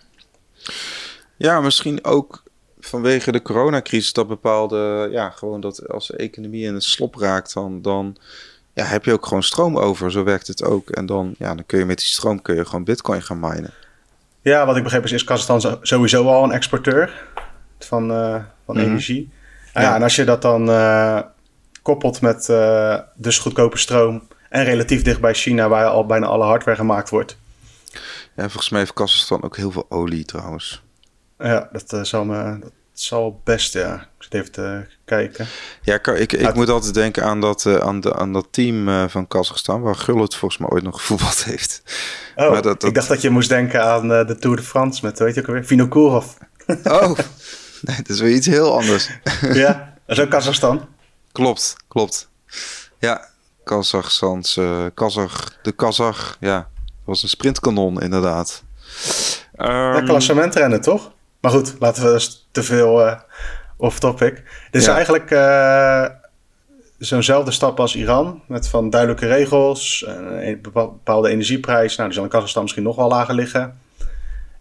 Ja, misschien ook vanwege de coronacrisis dat bepaalde, ja, gewoon dat als de economie in het slop raakt, dan, dan ja, heb je ook gewoon stroom over. Zo werkt het ook. En dan, ja, dan kun je met die stroom kun je gewoon bitcoin gaan minen. Ja, wat ik begreep is, is Kazachstan sowieso al een exporteur van, uh, van mhm. energie. Ja. ja. en als je dat dan uh, koppelt met uh, dus goedkope stroom en relatief dicht bij China, waar al bijna alle hardware gemaakt wordt, ja, volgens mij heeft Kazachstan ook heel veel olie trouwens. Ja, dat, uh, zal, me, dat zal best, ja. Ik zit even te kijken. Ja, ik, ik, moet altijd denken aan dat, uh, aan, de, aan dat team van Kazachstan, waar Gullit volgens mij ooit nog gevoetbald heeft. Oh, maar dat, dat... ik dacht dat je moest denken aan de Tour de France met, weet je ook alweer, Vinokourov. oh, nee, dat is weer iets heel anders. ja, dat is ook Kazachstan. Klopt, klopt. Ja, Kazachstans, Kazach, de Kazach, ja was een sprintkanon, inderdaad. Um, ja, ehm, klassementrennen, toch? Maar goed, laten we dus te veel uh, off-topic. Dit is eigenlijk uh, zo'nzelfde stap als Iran. Met van duidelijke regels, een bepaalde energieprijs. Nou, die zal in Kazachstan misschien nog wel lager liggen.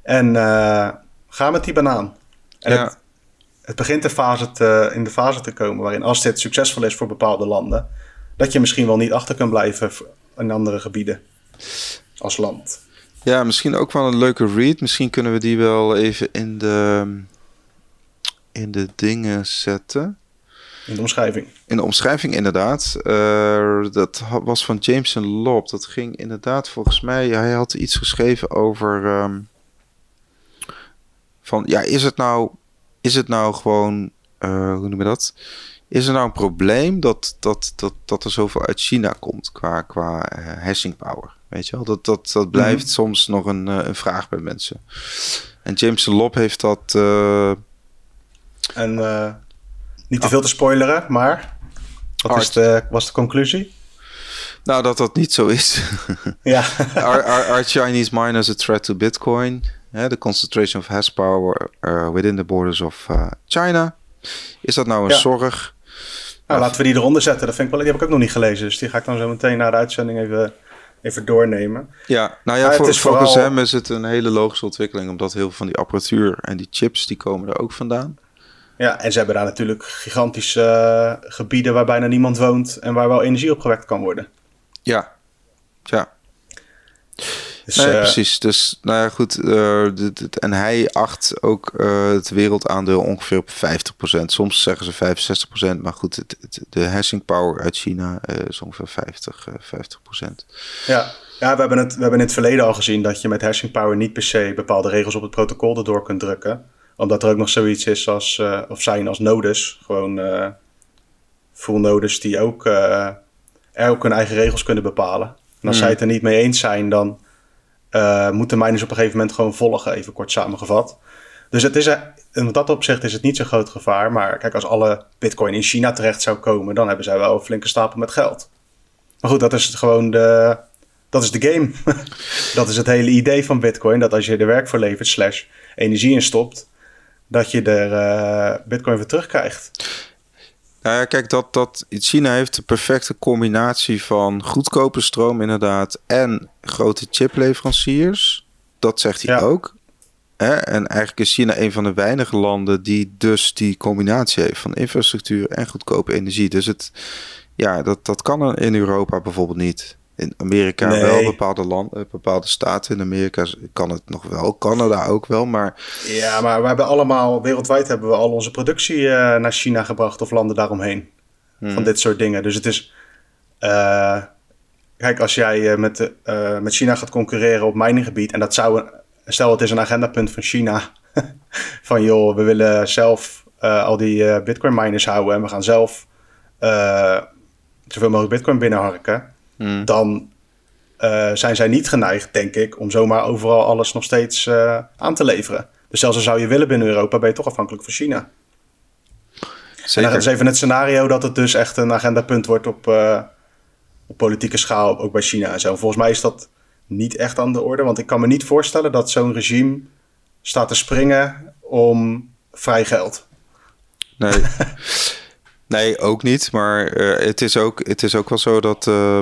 En uh, ga met die banaan. En ja. het, het, begint de fase te, in de fase te komen waarin als dit succesvol is voor bepaalde landen, dat je misschien wel niet achter kan blijven in andere gebieden als land. Ja, misschien ook wel een leuke read. Misschien kunnen we die wel even in de, in de dingen zetten. In de omschrijving. In de omschrijving, inderdaad. Uh, dat was van Jameson Lob. Dat ging inderdaad volgens mij. Hij had iets geschreven over. Um, van ja, is het nou. Is het nou gewoon. Uh, hoe noem je dat? Is er nou een probleem dat, dat, dat, dat er zoveel uit China komt qua, qua uh, hashing power? Weet je wel, dat, dat, dat blijft mhm. soms nog een, uh, een vraag bij mensen. En James Lop heeft dat. Uh, en uh, niet te veel te spoileren, maar. Wat is de, was de conclusie? Nou, dat dat niet zo is. ja. are, are, are, Chinese miners a threat to Bitcoin? The concentration of hash power uh, within the borders of uh, China. Is dat nou een ja. zorg? Nou, laten we die eronder zetten. Dat vind ik wel, die heb ik ook nog niet gelezen. Dus die ga ik dan zo meteen na de uitzending even even doornemen. Ja, nou ja, voor, volgens vooral... hem is het een hele logische ontwikkeling, omdat heel veel van die apparatuur en die chips, die komen er ook vandaan. Ja, en ze hebben daar natuurlijk gigantische uh, gebieden waar bijna niemand woont en waar wel energie opgewekt kan worden. Ja, ja. Dus, nee, uh, precies. Dus nou ja, goed. Uh, dit, dit, en hij acht ook uh, het wereldaandeel ongeveer op 50%. Soms zeggen ze 65%, maar goed, het, het, de hashing power uit China is ongeveer 50, 50%. Ja, ja we, hebben het, we hebben in het verleden al gezien dat je met hashing power niet per se bepaalde regels op het protocol erdoor kunt drukken. Omdat er ook nog zoiets is als, of zijn als nodes. Gewoon full nodes die ook, er ook hun eigen regels kunnen bepalen. En als zij het er niet mee eens zijn, dan moeten miners op een gegeven moment gewoon volgen, even kort samengevat. Dus het is, in dat opzicht is het niet zo'n groot gevaar. Maar kijk, als alle bitcoin in China terecht zou komen, dan hebben zij wel een flinke stapel met geld. Maar goed, dat is gewoon de, dat is de game. dat is het hele idee van bitcoin. Dat als je er werk voor levert, slash energie in stopt, dat je er uh, bitcoin voor terugkrijgt. Nou ja, kijk, dat, dat, China heeft de perfecte combinatie van goedkope stroom inderdaad en grote chipleveranciers. Dat zegt hij ook. En eigenlijk is China een van de weinige landen die dus die combinatie heeft van infrastructuur en goedkope energie. Dus het, ja, dat, dat kan in Europa bijvoorbeeld niet. In Amerika wel, bepaalde, landen, eh, bepaalde staten in Amerika kan het nog wel. Canada ook wel, maar... Ja, maar we hebben allemaal, wereldwijd hebben we al onze productie uh, naar China gebracht of landen daaromheen. Van hmm. dit soort dingen. Dus het is... Uh, kijk, als jij met, met China gaat concurreren op mininggebied... en dat zou stel het is een agendapunt van China. van joh, we willen zelf al die bitcoin miners houden en we gaan zelf zoveel mogelijk bitcoin binnenharken. Hmm. Dan zijn zij niet geneigd, denk ik, om zomaar overal alles nog steeds aan te leveren. Dus zelfs al zou je willen binnen Europa, ben je toch afhankelijk van China. Zeker. En dan is even het scenario dat het dus echt een agendapunt wordt op, op politieke schaal, ook bij China en zo. Volgens mij is dat niet echt aan de orde. Want ik kan me niet voorstellen dat zo'n regime staat te springen om vrij geld. Nee, nee ook niet. Maar het, is ook, het is ook wel zo dat uh,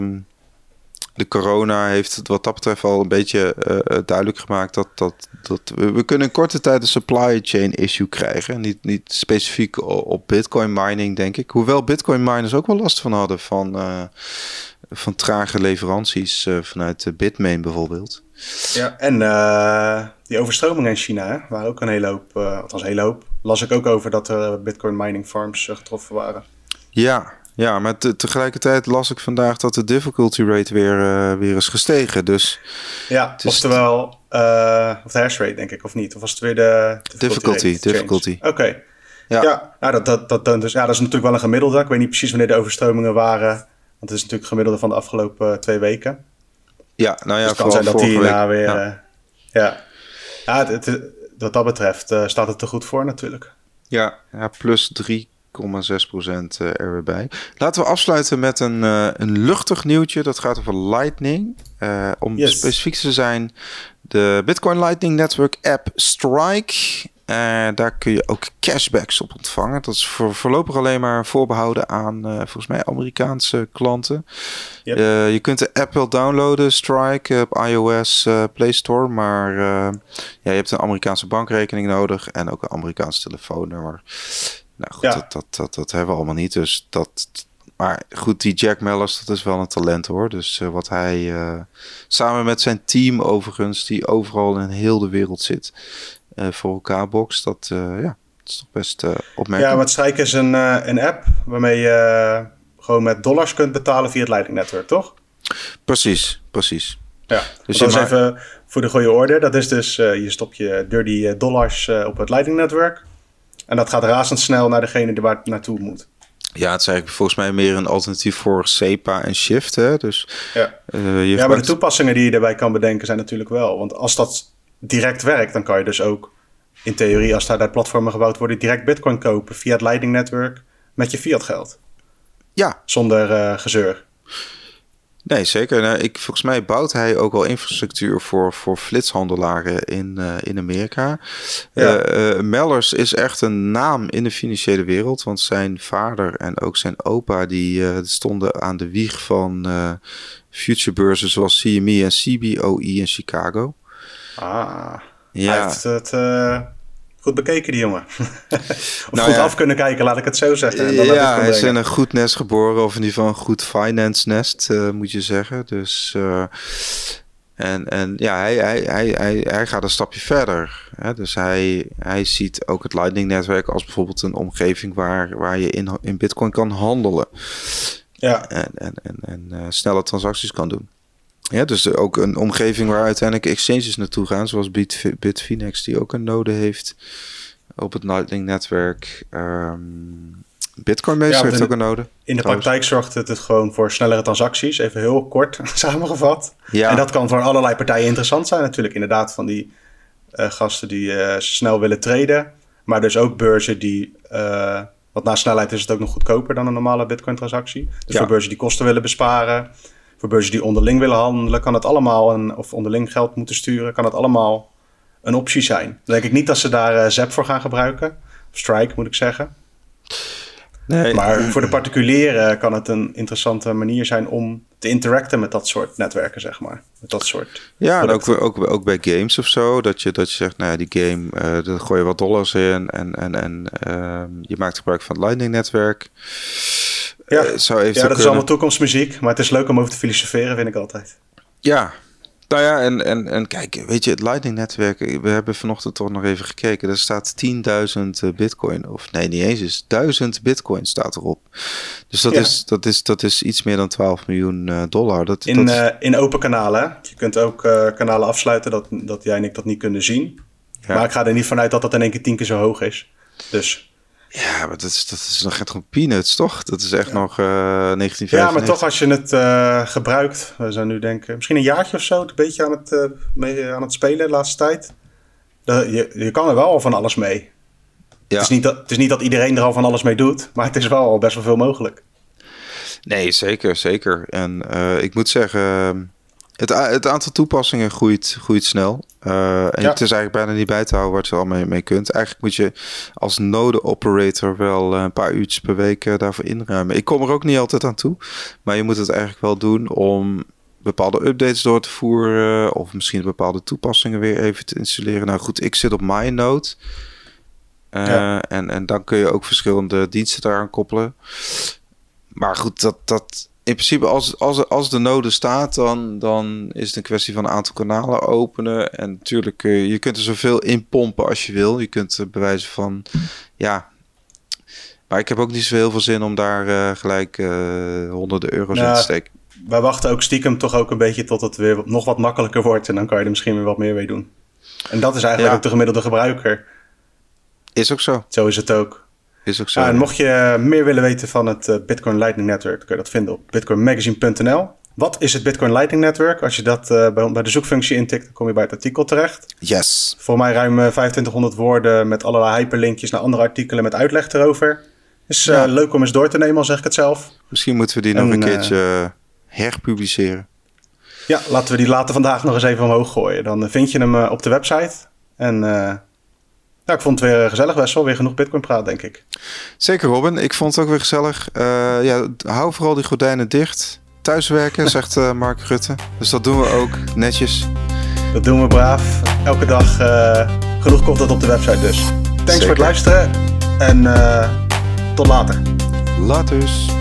de corona heeft wat dat betreft al een beetje uh, duidelijk gemaakt dat, dat, dat we, we, kunnen in korte tijd een supply chain issue krijgen. Niet, niet specifiek op bitcoin mining, denk ik. Hoewel bitcoin miners ook wel last van hadden van van trage leveranties uh, vanuit Bitmain bijvoorbeeld. Ja, en die overstromingen in China waren ook een hele hoop, althans een hele hoop. Las ik ook over dat er Bitcoin mining farms getroffen waren. Ja, ja maar te, tegelijkertijd las ik vandaag dat de difficulty rate weer, weer is gestegen. Dus ja, is oftewel, of de hash rate denk ik, of niet? Of was het weer de difficulty? Difficulty. Oké. Ja, ja nou, dat, dat, dat, dus, ja, dat is natuurlijk wel een gemiddelde. Ik weet niet precies wanneer de overstromingen waren want het is natuurlijk gemiddelde van de afgelopen eh, twee weken. Ja, nou ja, dus het kan zijn dat die na weer... Ja, uh, ja. ja het, het, wat dat betreft staat het er goed voor natuurlijk. Ja, ja plus 3,6% er weer bij. Laten we afsluiten met een, een luchtig nieuwtje. Dat gaat over Lightning. om specifiek te zijn, de Bitcoin Lightning Network app Strike uh, daar kun je ook cashbacks op ontvangen. Dat is voor, voorlopig alleen maar voorbehouden aan volgens mij Amerikaanse klanten. Yep. Je kunt de app wel downloaden, Strike, op iOS Play Store. Maar ja, je hebt een Amerikaanse bankrekening nodig en ook een Amerikaans telefoonnummer. Nou goed, ja. dat, dat, dat, dat, hebben we allemaal niet. Dus dat, maar goed, die Jack Mellers, dat is wel een talent hoor. Dus wat hij samen met zijn team overigens, die overal in heel de wereld zit, uh, voor elkaar box. Dat, ja, is toch best opmerkelijk. Ja, wat Strike is een, een app waarmee je gewoon met dollars kunt betalen via het Lightning Network, toch? Precies, precies. Ja, dus dat is even voor de goede orde. Dat is dus, je stopt je dirty dollars op het Lightning Network. En dat gaat razendsnel naar degene die waar het naartoe moet. Ja, het is eigenlijk volgens mij meer een alternatief voor SEPA en Shift. Hè? Dus, ja, uh, ja maar de toepassingen die je daarbij kan bedenken zijn natuurlijk wel. Want als dat direct werkt, dan kan je dus ook in theorie, als daar, daar platformen gebouwd worden, direct Bitcoin kopen via het Lightning Network met je fiat geld. Ja. Zonder uh, gezeur. Nee, zeker. Nou, ik, volgens mij bouwt hij ook al infrastructuur voor, voor flitshandelaren in, uh, in Amerika. Ja. Uh, Mellers is echt een naam in de financiële wereld. Want zijn vader en ook zijn opa die stonden aan de wieg van futurebeurzen zoals CME en CBOE in Chicago. Ah, ja. hij heeft het goed bekeken, die jongen. of nou goed ja. af kunnen kijken, laat ik het zo zeggen. En dan ja, hij is in een goed nest geboren, of in ieder geval een goed finance nest, uh, moet je zeggen. Dus... Uh, en, en ja, hij, hij, hij, hij, hij gaat een stapje verder. Hè? Dus hij, hij ziet ook het Lightning-netwerk als bijvoorbeeld een omgeving waar, waar je in, in Bitcoin kan handelen. Ja. En, en, en, en uh, snelle transacties kan doen. Ja, dus ook een omgeving waar uiteindelijk exchanges naartoe gaan, zoals Bit, Bitfinex, die ook een node heeft. op het Lightning-netwerk. Ehm, Bitcoin Meester heeft ook een node. In de praktijk zorgt het, het gewoon voor snellere transacties. Even heel kort samengevat. Ja. En dat kan voor allerlei partijen interessant zijn natuurlijk. Inderdaad van die uh, gasten die uh, snel willen traden. Maar dus ook beurzen die... Uh, want na snelheid is het ook nog goedkoper dan een normale Bitcoin transactie. Dus voor beurzen die kosten willen besparen. Voor beurzen die onderling willen handelen. Kan het allemaal... Een, of onderling geld moeten sturen. Kan het allemaal een optie zijn. Dan denk ik niet dat ze daar ZEP voor gaan gebruiken. Strike moet ik zeggen. Nee. Maar voor de particulieren kan het een interessante manier zijn om te interacten met dat soort netwerken, zeg maar. Met dat soort. Ja, en ook, ook, ook bij games of zo. Dat je, dat je zegt, nou ja, die game, uh, daar gooi je wat dollars in en, en, en uh, je maakt gebruik van het Lightning-netwerk. Ja, zou ja dat is allemaal toekomstmuziek, maar het is leuk om over te filosoferen, vind ik altijd. Ja, nou ja, en, en, en kijk, weet je, het Lightning-netwerk, we hebben vanochtend toch nog even gekeken. Er staat 10.000 eh, bitcoin, of nee, niet eens, dus 1000 bitcoin staat erop. Dus dat, is, dat, is, dat is iets meer dan 12 miljoen uh, dollar. Dat, in, dat... Uh, in open kanalen. Je kunt ook uh, kanalen afsluiten dat, dat jij en ik dat niet kunnen zien. Ja. Maar ik ga er niet vanuit dat dat in één keer tien keer zo hoog is. Dus... Ja, maar dat is, dat is nog echt gewoon peanuts, toch? Dat is echt nog uh, 1995. Ja, maar toch als je het uh, gebruikt, we zijn nu denken, misschien een jaartje of zo, een beetje aan het, uh, mee, aan het spelen de laatste tijd. je, je kan er wel al van alles mee. Ja. Het, is niet dat, het is niet dat iedereen er al van alles mee doet, maar het is wel al best wel veel mogelijk. Nee, zeker, zeker. En ik moet zeggen, het, het aantal toepassingen groeit, groeit snel. Uh, en ja. het is eigenlijk bijna niet bij te houden waar je al mee, mee kunt. Eigenlijk moet je als node operator wel eh, een paar uurtjes per week uh, daarvoor inruimen. Ik kom er ook niet altijd aan toe. Maar je moet het eigenlijk wel doen om bepaalde updates door te voeren. Of misschien bepaalde toepassingen weer even te installeren. Nou goed, ik zit op MyNode. Ja. en, en dan kun je ook verschillende diensten daaraan koppelen. Maar goed, dat, dat, in principe, als, als, als de node staat, dan, dan is het een kwestie van een aantal kanalen openen. En natuurlijk, uh, je kunt er zoveel in pompen als je wil. Je kunt uh, bewijzen van, ja. Maar ik heb ook niet zo heel veel zin om daar uh, gelijk honderden euro's nou, in te steken. Wij wachten ook stiekem toch ook een beetje tot het weer nog wat makkelijker wordt. En dan kan je er misschien weer wat meer mee doen. En dat is eigenlijk ja. ook de gemiddelde gebruiker. Is ook zo. Zo is het ook. Is ook zo. En mocht je meer willen weten van het uh, Bitcoin Lightning Network, dan kun je dat vinden op bitcoinmagazine.nl. Wat is het Bitcoin Lightning Network? Als je dat uh, bij, bij, de zoekfunctie intikt, dan kom je bij het artikel terecht. Yes. Voor mij ruim 2500 eh, woorden met allerlei hyperlinkjes naar andere artikelen met uitleg erover. Is ja. leuk om eens door te nemen, al zeg ik het zelf. Misschien moeten we die en, nog een keertje herpubliceren. Ja, laten we die later vandaag nog eens even omhoog gooien. Dan vind je hem op de website. En ja, ik vond het weer gezellig, Wessel. Weer genoeg Bitcoin praat, denk ik. Zeker, Robin. Ik vond het ook weer gezellig. Uh, ja, hou vooral die gordijnen dicht. Thuiswerken, zegt uh, Mark Rutte. Dus dat doen we ook netjes. Dat doen we braaf. Elke dag uh, genoeg content op de website dus. Thanks Zeker. voor het luisteren en tot later. Laters.